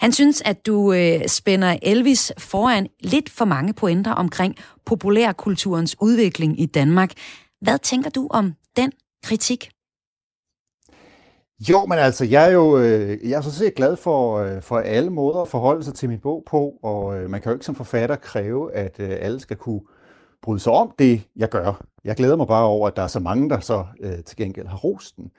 Han synes, at du øh, spænder Elvis foran lidt for mange pointer omkring populærkulturens udvikling i Danmark. Hvad tænker du om den kritik? Jo, men altså, jeg er jo øh, jeg er så set glad for, øh, for alle måder at forholde sig til min bog på, og øh, man kan jo ikke som forfatter kræve, at alle skal kunne bryde sig om det, jeg gør. Jeg glæder mig bare over, at der er så mange, der så øh, til gengæld har rost den.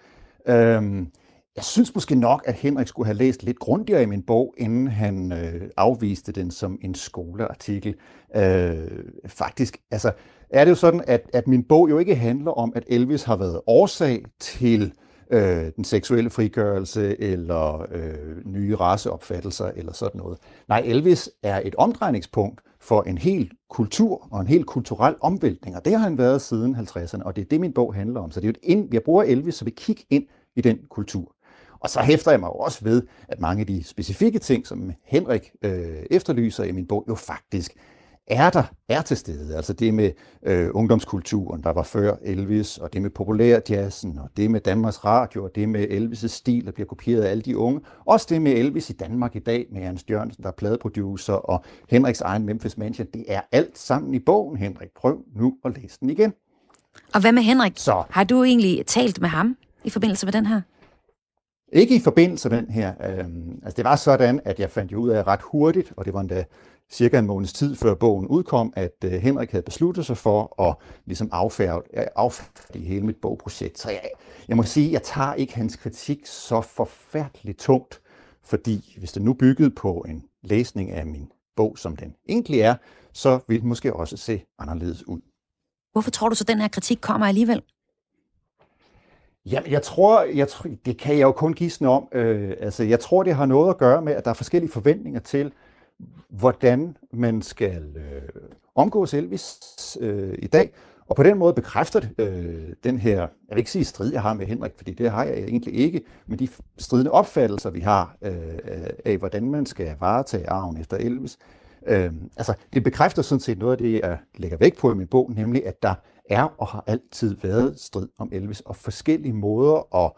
Øhm, jeg synes måske nok, at Henrik skulle have læst lidt grundigere i min bog, inden han øh, afviste den som en skoleartikel. Øh, faktisk, altså, er det jo sådan, at, at min bog jo ikke handler om, at Elvis har været årsag til øh, den seksuelle frigørelse eller øh, nye raceopfattelser eller sådan noget. Nej, Elvis er et omdrejningspunkt for en hel kultur og en helt kulturel omvæltning, og det har han været siden 50'erne, og det er det, min bog handler om. Så det er jo et ind, jeg bruger Elvis som et kig ind i den kultur. Og så hæfter jeg mig også ved, at mange af de specifikke ting, som Henrik øh, efterlyser i min bog, jo faktisk er der, er til stede. Altså det med øh, ungdomskulturen, der var før Elvis, og det med populærjazzen, og det med Danmarks Radio, og det med Elvis' stil, der bliver kopieret af alle de unge. Også det med Elvis i Danmark i dag, med Ernst Jørgensen, der er pladeproducer, og Henriks egen Memphis Mansion. Det er alt sammen i bogen, Henrik. Prøv nu at læse den igen. Og hvad med Henrik? Så. Har du egentlig talt med ham i forbindelse med den her? Ikke i forbindelse med den her. Øhm, altså det var sådan, at jeg fandt jo ud af ret hurtigt, og det var endda cirka en måneds tid før bogen udkom, at øh, Henrik havde besluttet sig for at ligesom affærdige, affærdige hele mit bogprojekt. Så jeg, jeg må sige, at jeg tager ikke hans kritik så forfærdeligt tungt, fordi hvis det nu byggede på en læsning af min bog, som den egentlig er, så vil den måske også se anderledes ud. Hvorfor tror du så, den her kritik kommer alligevel? Jamen, jeg tror, jeg tror, det kan jeg jo kun gisne om. Øh, altså, jeg tror, det har noget at gøre med, at der er forskellige forventninger til, hvordan man skal øh, omgås Elvis øh, i dag. Og på den måde bekræfter det øh, den her, jeg vil ikke sige strid, jeg har med Henrik, fordi det har jeg egentlig ikke, men de stridende opfattelser, vi har øh, øh af, hvordan man skal varetage arven efter Elvis. Øh, altså, det bekræfter sådan set noget af det, jeg lægger væk på i min bog, nemlig at der er og har altid været strid om Elvis, og forskellige måder at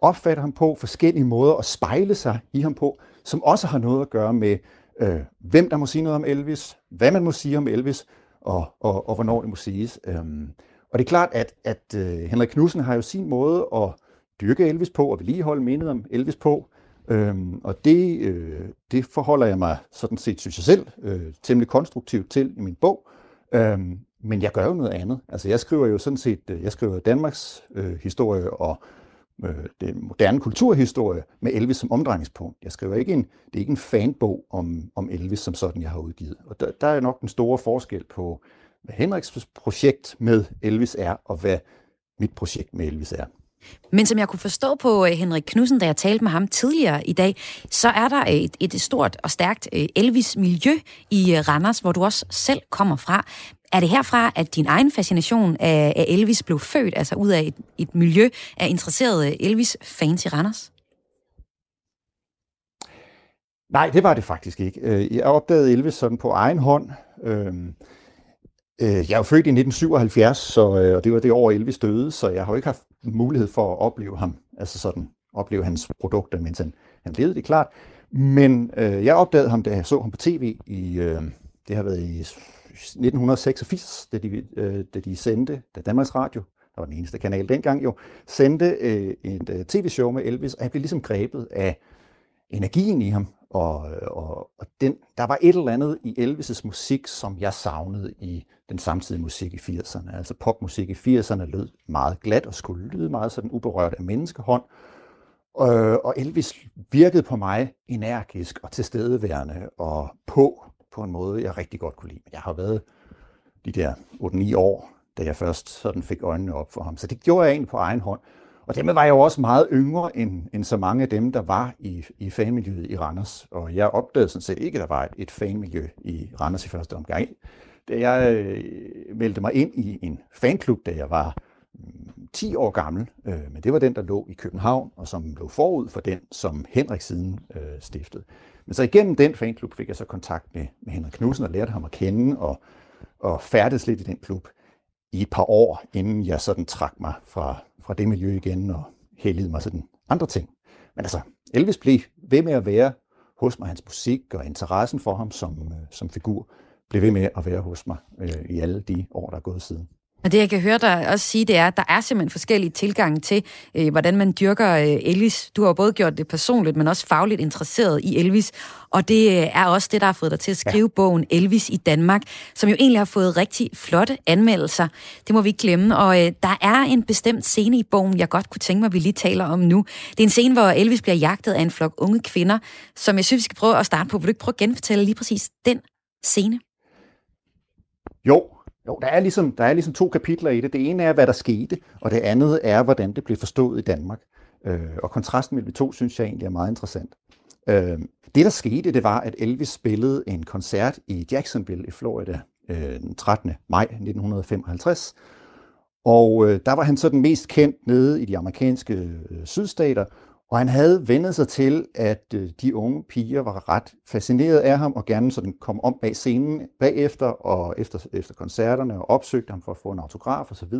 opfatte ham på, forskellige måder at spejle sig i ham på, som også har noget at gøre med, øh, hvem der må sige noget om Elvis, hvad man må sige om Elvis, og, og, og hvornår det må siges. Øhm, og det er klart, at, at øh, Henrik Knudsen har jo sin måde at dyrke Elvis på, og vedligeholde mindet om Elvis på, øhm, og det, øh, det forholder jeg mig sådan set, synes jeg selv, øh, temmelig konstruktivt til i min bog. Øhm, men jeg gør jo noget andet. Altså jeg skriver jo sådan set, øh, jeg skriver Danmarks øh, historie og øh, den moderne kulturhistorie med Elvis som omdrejningspunkt. Jeg skriver ikke en, det er ikke en fanbog om, om Elvis som sådan, jeg har udgivet. Og der, der er nok den store forskel på, hvad Henriks projekt med Elvis er, og hvad mit projekt med Elvis er. Men som jeg kunne forstå på øh, Henrik Knudsen, da jeg talte med ham tidligere i dag, så er der øh, et, et stort og stærkt øh, Elvis-miljø i Randers, hvor du også selv kommer fra. Er det herfra, at din egen fascination af Elvis blev født, altså ud af et, et miljø af interesserede Elvis-fans i Randers? Nej, det var det faktisk ikke. Øh, jeg opdagede Elvis sådan på egen hånd. Øhm, øh, jeg er jo født i 1977, så, øh, og det var det år, Elvis døde, så jeg har jo ikke haft mulighed for at opleve ham, altså sådan opleve hans produkter, mens han, han levede, det er klart. Men øh, jeg opdagede ham, da jeg så ham på tv i, øh, det har været i 1986, da de, øh, da de sendte, da Danmarks Radio, der var den eneste kanal dengang jo, sendte øh, et øh, tv-show med Elvis, og han blev ligesom grebet af energien i ham, og, og, og den, der var et eller andet i Elvis' musik, som jeg savnede i den samtidige musik i 80'erne. Altså popmusik i 80'erne lød meget glat og skulle lyde meget sådan uberørt af menneskehånd. Og, og Elvis virkede på mig energisk og tilstedeværende og på på en måde, jeg rigtig godt kunne lide. Jeg har været de der 8-9 år da jeg først sådan fik øjnene op for ham. Så det gjorde jeg egentlig på egen hånd. Og dermed var jeg jo også meget yngre end, end så mange af dem, der var i, i fanmiljøet i Randers. Og jeg opdagede sådan set ikke, at der var et, et fanmiljø i Randers i første omgang. Da jeg øh, meldte mig ind i en fanklub, da jeg var mm, 10 år gammel, øh, men det var den, der lå i København, og som lå forud for den, som Henrik siden øh, stiftede. Men så igennem den fanklub fik jeg så kontakt med, med Henrik Knudsen og lærte ham at kende, og, og færdes lidt i den klub i et par år, inden jeg sådan trak mig fra, fra det miljø igen og hældede mig sådan andre ting. Men altså, Elvis blev ved med at være hos mig, hans musik og interessen for ham som, øh, som figur, blev ved med at være hos mig øh, i alle de år, der er gået siden. Og det, jeg kan høre dig også sige, det er, at der er simpelthen forskellige tilgange til, øh, hvordan man dyrker øh, Elvis. Du har både gjort det personligt, men også fagligt interesseret i Elvis. Og det øh, er også det, der har fået dig til at skrive ja. bogen Elvis i Danmark, som jo egentlig har fået rigtig flotte anmeldelser. Det må vi ikke glemme. Og øh, der er en bestemt scene i bogen, jeg godt kunne tænke mig, at vi lige taler om nu. Det er en scene, hvor Elvis bliver jagtet af en flok unge kvinder, som jeg synes, vi skal prøve at starte på. Vil du ikke prøve at genfortælle lige præcis den scene? Jo, jo, der er, ligesom, der er ligesom to kapitler i det. Det ene er, hvad der skete, og det andet er, hvordan det blev forstået i Danmark. Øh, og kontrasten mellem de to, synes jeg egentlig er meget interessant. Øh, det, der skete, det var, at Elvis spillede en koncert i Jacksonville i Florida øh, den 13. maj 1955. Og øh, der var han så den mest kendt nede i de amerikanske øh, sydstater, og han havde vendet sig til, at øh, de unge piger var ret fascineret af ham og gerne sådan kom om bag scenen bagefter og efter, efter koncerterne og opsøgte ham for at få en autograf osv.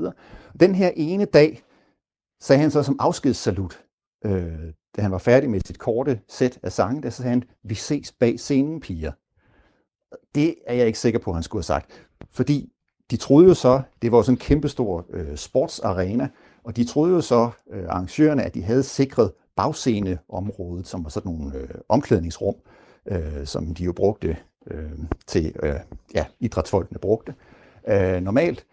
Den her ene dag sagde han så som afskedssalut, øh, da han var færdig med sit korte sæt af sange, der sagde han, vi ses bag scenen, piger. Det er jeg ikke sikker på, at han skulle have sagt. Fordi de troede jo så, det var sådan en kæmpestor øh, sportsarena, og de troede jo så, øh, arrangørerne, at de havde sikret bagsceneområdet, som var sådan nogle øh, omklædningsrum, øh, som de jo brugte øh, til, øh, ja, idrætsfolkene brugte øh, normalt.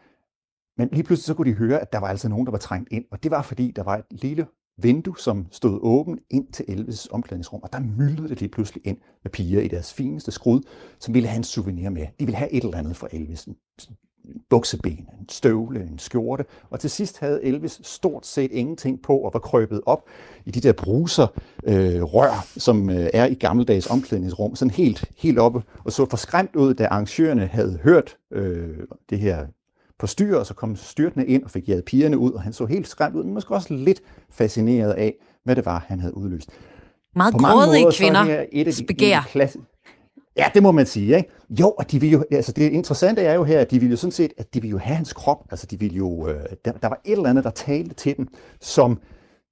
Men lige pludselig så kunne de høre, at der var altså nogen, der var trængt ind, og det var fordi, der var et lille vindue, som stod åben ind til Elvis' omklædningsrum, og der myldrede det lige pludselig ind med piger i deres fineste skrud, som ville have en souvenir med. De ville have et eller andet fra Elvis. En bukseben, en støvle, en skjorte, og til sidst havde Elvis stort set ingenting på og var krøbet op i de der bruser øh, rør, som øh, er i gammeldags omklædningsrum, sådan helt, helt oppe, og så forskræmt ud, da arrangørerne havde hørt øh, det her på styr, og så kom styrtende ind og fik jaget pigerne ud, og han så helt skræmt ud, men måske også lidt fascineret af, hvad det var, han havde udløst. Meget grådige kvinder begær. Ja, det må man sige. Ikke? Jo, og de vil jo, altså det interessante er jo her, at de ville jo sådan set, at de ville jo have hans krop. Altså de ville jo, øh, der, der var et eller andet, der talte til dem, som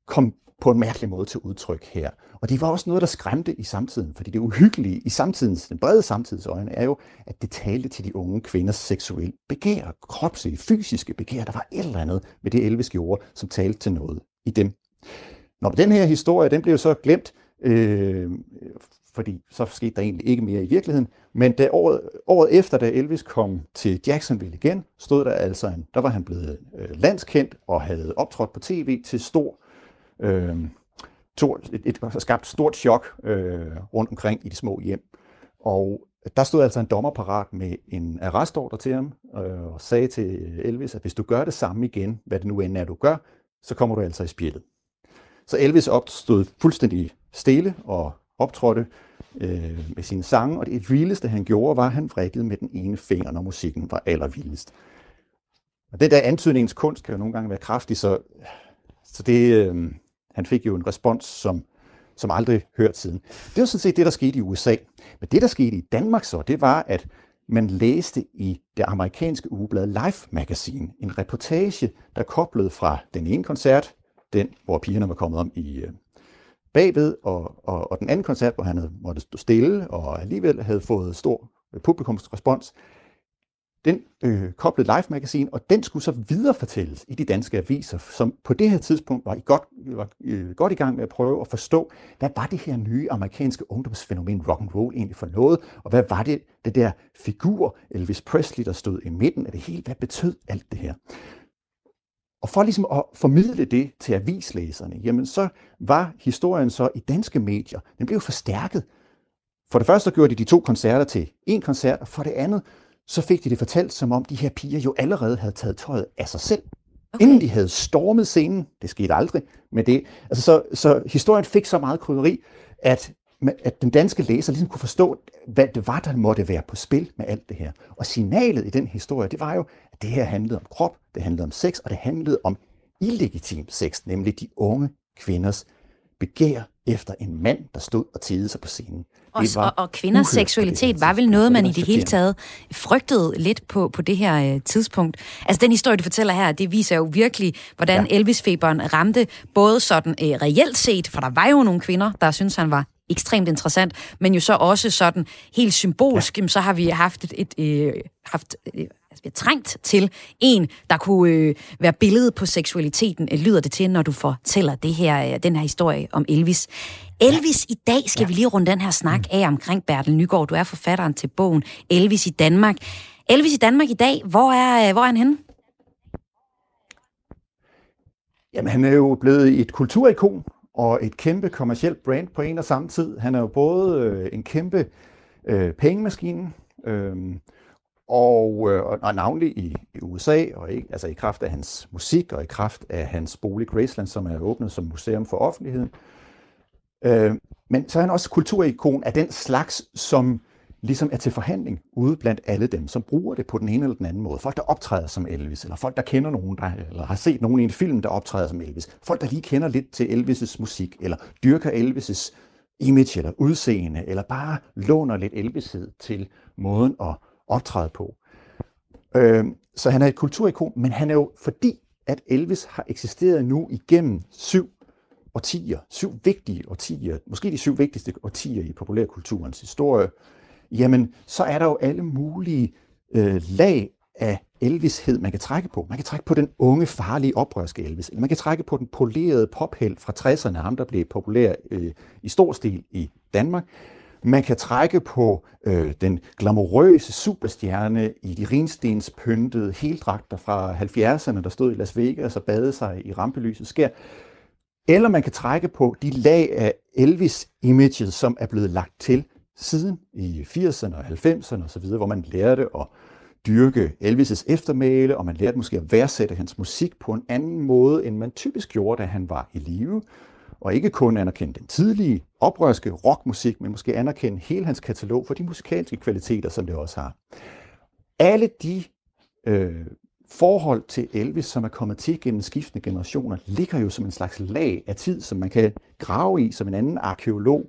kom på en mærkelig måde til udtryk her. Og det var også noget, der skræmte i samtiden, fordi det uhyggelige i samtidens, den brede samtids øjne, er jo, at det talte til de unge kvinders seksuelle begær, kropslige, fysiske begær. Der var et eller andet med det Elvis gjorde, som talte til noget i dem. Når den her historie, den blev så glemt, øh, fordi så skete der egentlig ikke mere i virkeligheden. Men da året, året efter, da Elvis kom til Jacksonville igen, stod der altså en, der var han blevet øh, landskendt og havde optrådt på tv til stor, øh, to, et, et, et skabt stort chok øh, rundt omkring i de små hjem. Og der stod altså en dommer parat med en arrestordre til ham øh, og sagde til Elvis, at hvis du gør det samme igen, hvad det nu end er, du gør, så kommer du altså i spjældet. Så Elvis opstod fuldstændig stille og optrådte øh, med sine sange, og det vildeste, han gjorde, var, at han vrikkede med den ene finger, når musikken var allervildest. Og det der antydningens kunst kan jo nogle gange være kraftig, så, så det, øh, han fik jo en respons, som, som aldrig hørt siden. Det var sådan set det, der skete i USA. Men det, der skete i Danmark så, det var, at man læste i det amerikanske ugeblad Life Magazine en reportage, der koblede fra den ene koncert, den, hvor pigerne var kommet om i, øh, bagved, og, og, og den anden koncert, hvor han havde måttet stå stille, og alligevel havde fået stor øh, publikumsrespons, den øh, koblede life magazine og den skulle så viderefortælles i de danske aviser, som på det her tidspunkt var, i godt, var øh, godt i gang med at prøve at forstå, hvad var det her nye amerikanske ungdomsfænomen rock and roll egentlig for noget, og hvad var det, det der figur Elvis Presley, der stod i midten af det hele, hvad betød alt det her? Og for ligesom at formidle det til avislæserne, jamen så var historien så i danske medier, den blev forstærket. For det første gjorde de de to koncerter til en koncert, og for det andet, så fik de det fortalt, som om de her piger jo allerede havde taget tøjet af sig selv. Okay. Inden de havde stormet scenen, det skete aldrig, men det, altså så, så historien fik så meget krydderi, at, at den danske læser ligesom kunne forstå, hvad det var, der måtte være på spil med alt det her. Og signalet i den historie, det var jo, det her handlede om krop, det handlede om sex, og det handlede om illegitim sex, nemlig de unge kvinders begær efter en mand, der stod og tidede sig på scenen. Og, Det var og, og kvinders uhørt seksualitet var vel noget, og man i det hele taget frygtede lidt på, på det her øh, tidspunkt. Altså den historie, du fortæller her, det viser jo virkelig, hvordan ja. Elvis-feberen ramte både sådan øh, reelt set, for der var jo nogle kvinder, der synes han var ekstremt interessant, men jo så også sådan helt symbolsk, ja. så har vi haft et, et øh, haft øh, altså, har trængt til en, der kunne øh, være billedet på seksualiteten, øh, lyder det til, når du fortæller det her, øh, den her historie om Elvis. Elvis i dag skal ja. vi lige runde den her snak af omkring Bertel Nygaard. Du er forfatteren til bogen Elvis i Danmark. Elvis i Danmark i dag, hvor er, øh, hvor er han henne? Jamen, han er jo blevet et kulturikon og et kæmpe kommercielt brand på en og samme tid. Han er jo både øh, en kæmpe øh, pengemaskine, øh, og, øh, og navnlig i, i USA, og ikke, altså i kraft af hans musik og i kraft af hans bolig Graceland, som er åbnet som museum for offentligheden. Øh, men så er han også kulturikon af den slags, som ligesom er til forhandling ude blandt alle dem, som bruger det på den ene eller den anden måde. Folk, der optræder som Elvis, eller folk, der kender nogen, der, eller har set nogen i en film, der optræder som Elvis. Folk, der lige kender lidt til Elvis' musik, eller dyrker Elvis' image eller udseende, eller bare låner lidt Elvished til måden at optræde på. Øh, så han er et kulturikon, men han er jo, fordi at Elvis har eksisteret nu igennem syv årtier, syv vigtige årtier, måske de syv vigtigste årtier i populærkulturens historie, jamen så er der jo alle mulige øh, lag af Elvished, man kan trække på. Man kan trække på den unge, farlige, oprørske Elvis, eller man kan trække på den polerede pophelt fra 60'erne, ham der blev populær øh, i stor stil i Danmark. Man kan trække på øh, den glamourøse superstjerne i de rinstenspyntede heldragter fra 70'erne, der stod i Las Vegas og badede sig i rampelyset skær. Eller man kan trække på de lag af Elvis-images, som er blevet lagt til siden i 80'erne og 90'erne osv., hvor man lærte at dyrke Elvis' eftermæle, og man lærte måske at værdsætte hans musik på en anden måde, end man typisk gjorde, da han var i live. Og ikke kun anerkende den tidlige, oprørske rockmusik, men måske anerkende hele hans katalog for de musikalske kvaliteter, som det også har. Alle de øh, forhold til Elvis, som er kommet til gennem skiftende generationer, ligger jo som en slags lag af tid, som man kan grave i som en anden arkeolog,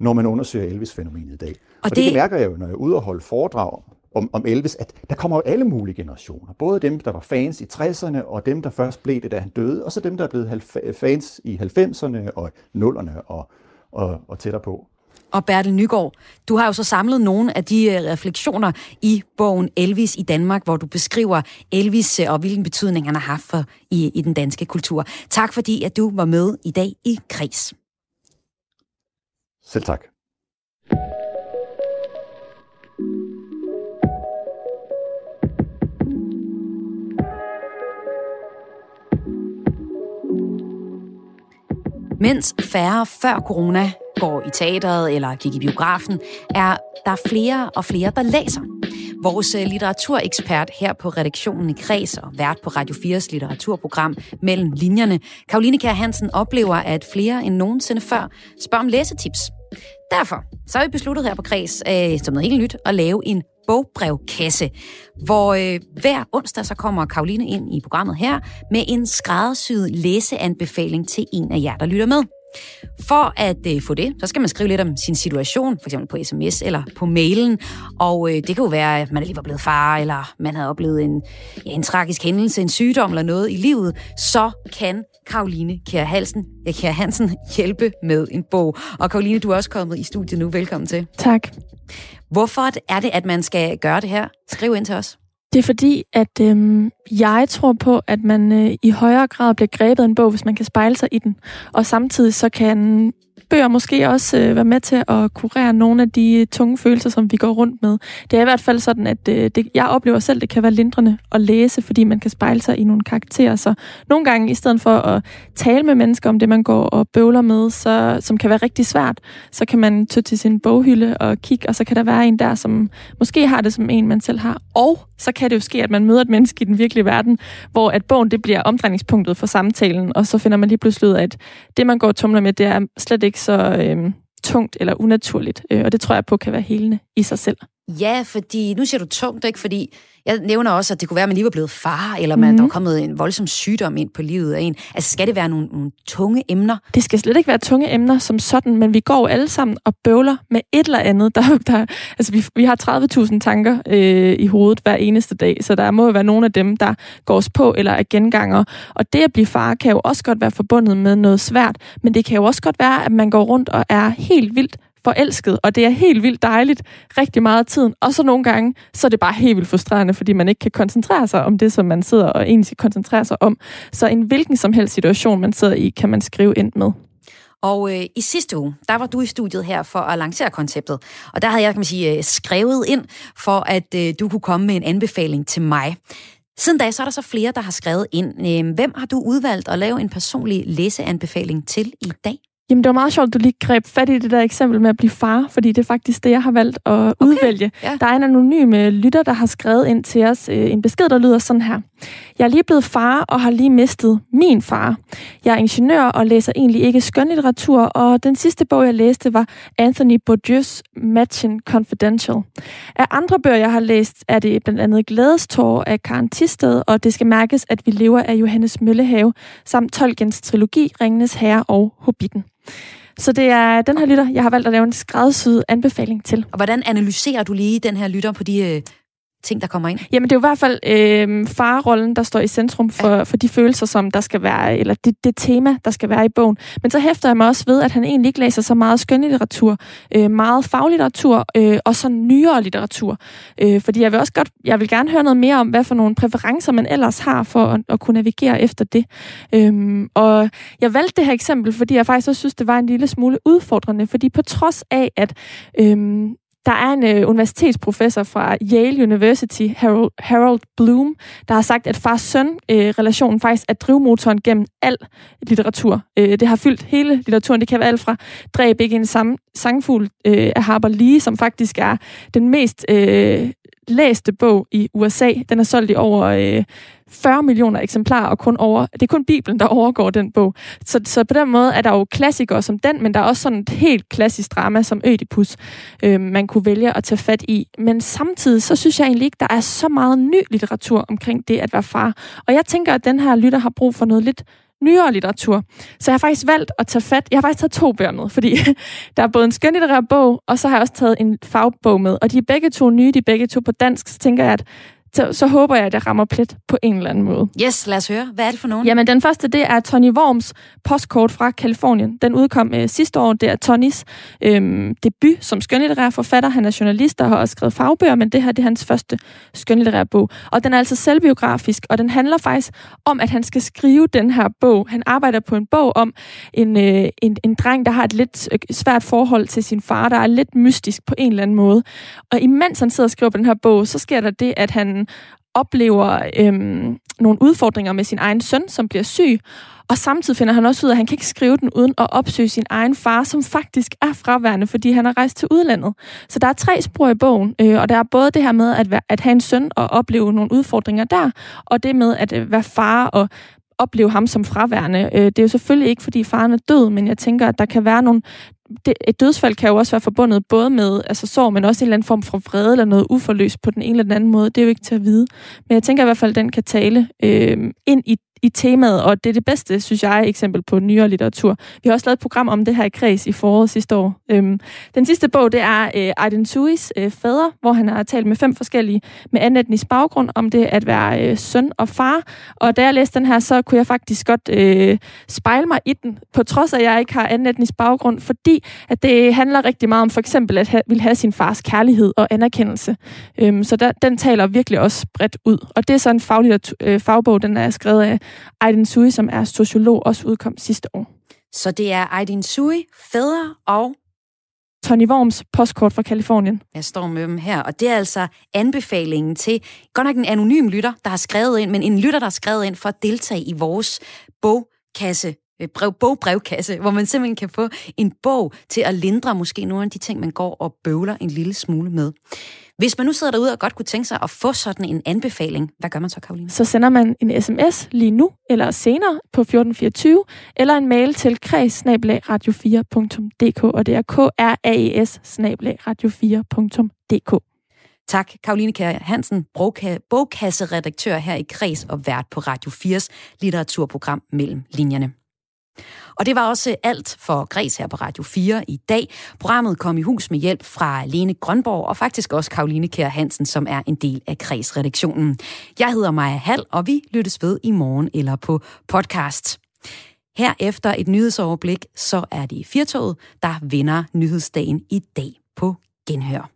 når man undersøger Elvis-fænomenet i dag. Og, og det... det- mærker jeg jo, når jeg er ude og holde foredrag om, om Elvis, at der kommer jo alle mulige generationer. Både dem, der var fans i 60'erne, og dem, der først blev det, da han døde, og så dem, der er blevet fans i 90'erne og 0'erne og, og, og tættere på. Og Bertel Nygaard, du har jo så samlet nogle af de øh, refleksioner i bogen Elvis i Danmark, hvor du beskriver Elvis øh, og hvilken betydning han har haft for i, i den danske kultur. Tak fordi, at du var med i dag i Kris. Selv tak. Mens færre før corona går i teateret eller gik i biografen, er der flere og flere, der læser. Vores øh, litteraturekspert her på redaktionen i Kreds og vært på Radio 4's litteraturprogram Mellem Linjerne, Karoline Kjær Hansen, oplever, at flere end nogensinde før spørger om læsetips. Derfor så har vi besluttet her på Kreds, øh, som noget helt nyt, at lave en bogbrevkasse, hvor øh, hver onsdag så kommer Karoline ind i programmet her med en skræddersyet læseanbefaling til en af jer, der lytter med. For at øh, få det, så skal man skrive lidt om sin situation, for eksempel på sms eller på mailen. Og øh, det kan jo være, at man lige var blevet far, eller man havde oplevet en, ja, en tragisk hændelse, en sygdom eller noget i livet. Så kan Karoline Kjær Hansen, ja, Kjær Hansen hjælpe med en bog. Og Karoline, du er også kommet i studiet nu. Velkommen til. Tak. Hvorfor er det, at man skal gøre det her? Skriv ind til os. Det er fordi, at øh, jeg tror på, at man øh, i højere grad bliver grebet af en bog, hvis man kan spejle sig i den. Og samtidig så kan bøger måske også øh, være med til at kurere nogle af de tunge følelser, som vi går rundt med. Det er i hvert fald sådan, at øh, det, jeg oplever selv, det kan være lindrende at læse, fordi man kan spejle sig i nogle karakterer. Så nogle gange, i stedet for at tale med mennesker om det, man går og bøvler med, så, som kan være rigtig svært, så kan man tage til sin boghylde og kigge, og så kan der være en der, som måske har det som en, man selv har. Og så kan det jo ske, at man møder et menneske i den virkelige verden, hvor at bogen det bliver omdrejningspunktet for samtalen, og så finder man lige pludselig ud af, at det, man går og tumler med, det er slet ikke så øh, tungt eller unaturligt. Øh, og det tror jeg på kan være helende i sig selv. Ja, fordi nu siger du tungt, ikke? Fordi jeg nævner også, at det kunne være, at man lige var blevet far, eller man, mm. der var kommet en voldsom sygdom ind på livet af en. Altså, skal det være nogle, nogle tunge emner? Det skal slet ikke være tunge emner som sådan, men vi går jo alle sammen og bøvler med et eller andet. Der, der, altså, vi, vi har 30.000 tanker øh, i hovedet hver eneste dag, så der må jo være nogle af dem, der går os på eller er genganger. Og det at blive far kan jo også godt være forbundet med noget svært, men det kan jo også godt være, at man går rundt og er helt vildt forelsket, og det er helt vildt dejligt rigtig meget af tiden. Og så nogle gange, så er det bare helt vildt frustrerende, fordi man ikke kan koncentrere sig om det, som man sidder og egentlig skal koncentrere sig om. Så en hvilken som helst situation, man sidder i, kan man skrive ind med. Og øh, i sidste uge, der var du i studiet her for at lancere konceptet. Og der havde jeg, kan man sige, øh, skrevet ind for, at øh, du kunne komme med en anbefaling til mig. Siden da, så er der så flere, der har skrevet ind. Øh, hvem har du udvalgt at lave en personlig læseanbefaling til i dag? Jamen, det var meget sjovt, at du lige greb fat i det der eksempel med at blive far, fordi det er faktisk det, jeg har valgt at okay. udvælge. Ja. Der er en anonym øh, lytter, der har skrevet ind til os øh, en besked, der lyder sådan her. Jeg er lige blevet far og har lige mistet min far. Jeg er ingeniør og læser egentlig ikke skønlitteratur, og den sidste bog, jeg læste, var Anthony Bourdieu's Matching Confidential. Af andre bøger, jeg har læst, er det blandt andet Glædestår af Karen Tisted, og det skal mærkes, at vi lever af Johannes Møllehave, samt Tolkiens trilogi, Ringenes Herre og Hobbiten. Så det er den her lytter, jeg har valgt at lave en skræddersyet anbefaling til. Og hvordan analyserer du lige den her lytter på de øh, ting, der kommer ind? Jamen, det er jo i hvert fald øh, farrollen, der står i centrum for, ja. for de følelser, som der skal være, eller det, det tema, der skal være i bogen. Men så hæfter jeg mig også ved, at han egentlig ikke læser så meget skønlitteratur, øh, meget faglitteratur øh, og så nyere litteratur. Øh, fordi jeg vil også godt, jeg vil gerne høre noget mere om, hvad for nogle præferencer man ellers har for at, at kunne navigere efter det. Øh, og jeg valgte det her eksempel, fordi jeg faktisk også synes, det var en lille smule udfordrende, fordi på trods af, at øh, der er en øh, universitetsprofessor fra Yale University, Harold, Harold Bloom, der har sagt, at far-søn-relationen øh, faktisk er drivmotoren gennem al litteratur. Øh, det har fyldt hele litteraturen. Det kan være alt fra Dræb ikke en sam- sangfugl øh, af Harper Lee, som faktisk er den mest øh, læste bog i USA. Den er solgt i over øh, 40 millioner eksemplarer, og kun over, det er kun Bibelen, der overgår den bog. Så, så på den måde er der jo klassikere som den, men der er også sådan et helt klassisk drama som Ødipus, øh, man kunne vælge at tage fat i. Men samtidig, så synes jeg egentlig ikke, der er så meget ny litteratur omkring det at være far. Og jeg tænker, at den her lytter har brug for noget lidt nyere litteratur. Så jeg har faktisk valgt at tage fat. Jeg har faktisk taget to bøger med, fordi der er både en skønlitterær bog, og så har jeg også taget en fagbog med. Og de er begge to nye, de er begge to på dansk, så tænker jeg, at så, så håber jeg, at jeg rammer plet på en eller anden måde. Yes, lad os høre. Hvad er det for nogen? Jamen, den første, det er Tony Worms postkort fra Kalifornien. Den udkom øh, sidste år. Det er Tonys øh, debut som skønlitterær forfatter. Han er journalist og har også skrevet fagbøger, men det her det er hans første skønlitterære bog. Og den er altså selvbiografisk, og den handler faktisk om, at han skal skrive den her bog. Han arbejder på en bog om en, øh, en, en dreng, der har et lidt øh, svært forhold til sin far, der er lidt mystisk på en eller anden måde. Og imens han sidder og skriver på den her bog, så sker der det, at han oplever øhm, nogle udfordringer med sin egen søn, som bliver syg, og samtidig finder han også ud af, at han kan ikke skrive den uden at opsøge sin egen far, som faktisk er fraværende, fordi han har rejst til udlandet. Så der er tre spor i bogen, øh, og der er både det her med at, være, at have en søn og opleve nogle udfordringer der, og det med at øh, være far og opleve ham som fraværende. Øh, det er jo selvfølgelig ikke, fordi faren er død, men jeg tænker, at der kan være nogle... Det, et dødsfald kan jo også være forbundet både med altså sorg, men også en eller anden form for vrede eller noget uforløst på den ene eller den anden måde. Det er jo ikke til at vide. Men jeg tænker i hvert fald, at den kan tale øh, ind i i temaet, og det er det bedste, synes jeg, eksempel på nyere litteratur. Vi har også lavet et program om det her i Kreds i foråret sidste år. Øhm, den sidste bog, det er øh, Aiden Suis øh, fader, hvor han har talt med fem forskellige med anden etnisk baggrund om det at være øh, søn og far. Og da jeg læste den her, så kunne jeg faktisk godt øh, spejle mig i den, på trods af, at jeg ikke har anden etnisk baggrund, fordi at det handler rigtig meget om for eksempel at ha- vil have sin fars kærlighed og anerkendelse. Øhm, så der, den taler virkelig også bredt ud. Og det er så en faglitteratur, øh, fagbog, den er skrevet af Aiden Sui, som er sociolog, også udkom sidste år. Så det er Aydin Sui, Fædre og Tony Worms postkort fra Kalifornien. Jeg står med dem her, og det er altså anbefalingen til, godt nok en anonym lytter, der har skrevet ind, men en lytter, der har skrevet ind for at deltage i vores bogkasse brev, bogbrevkasse, hvor man simpelthen kan få en bog til at lindre måske nogle af de ting, man går og bøvler en lille smule med. Hvis man nu sidder derude og godt kunne tænke sig at få sådan en anbefaling, hvad gør man så, Karoline? Så sender man en sms lige nu eller senere på 1424, eller en mail til kreds radio4.dk, og det er k r a e s radio4.dk. Tak, Karoline Kjær Hansen, bogka- bogkasseredaktør her i Kreds og vært på Radio 4's litteraturprogram Mellem Linjerne. Og det var også alt for Græs her på Radio 4 i dag. Programmet kom i hus med hjælp fra Lene Grønborg og faktisk også Karoline Kjær Hansen, som er en del af Græs-redaktionen. Jeg hedder Maja Hall, og vi lyttes ved i morgen eller på podcast. Her efter et nyhedsoverblik, så er det Firtoget, der vinder nyhedsdagen i dag på Genhør.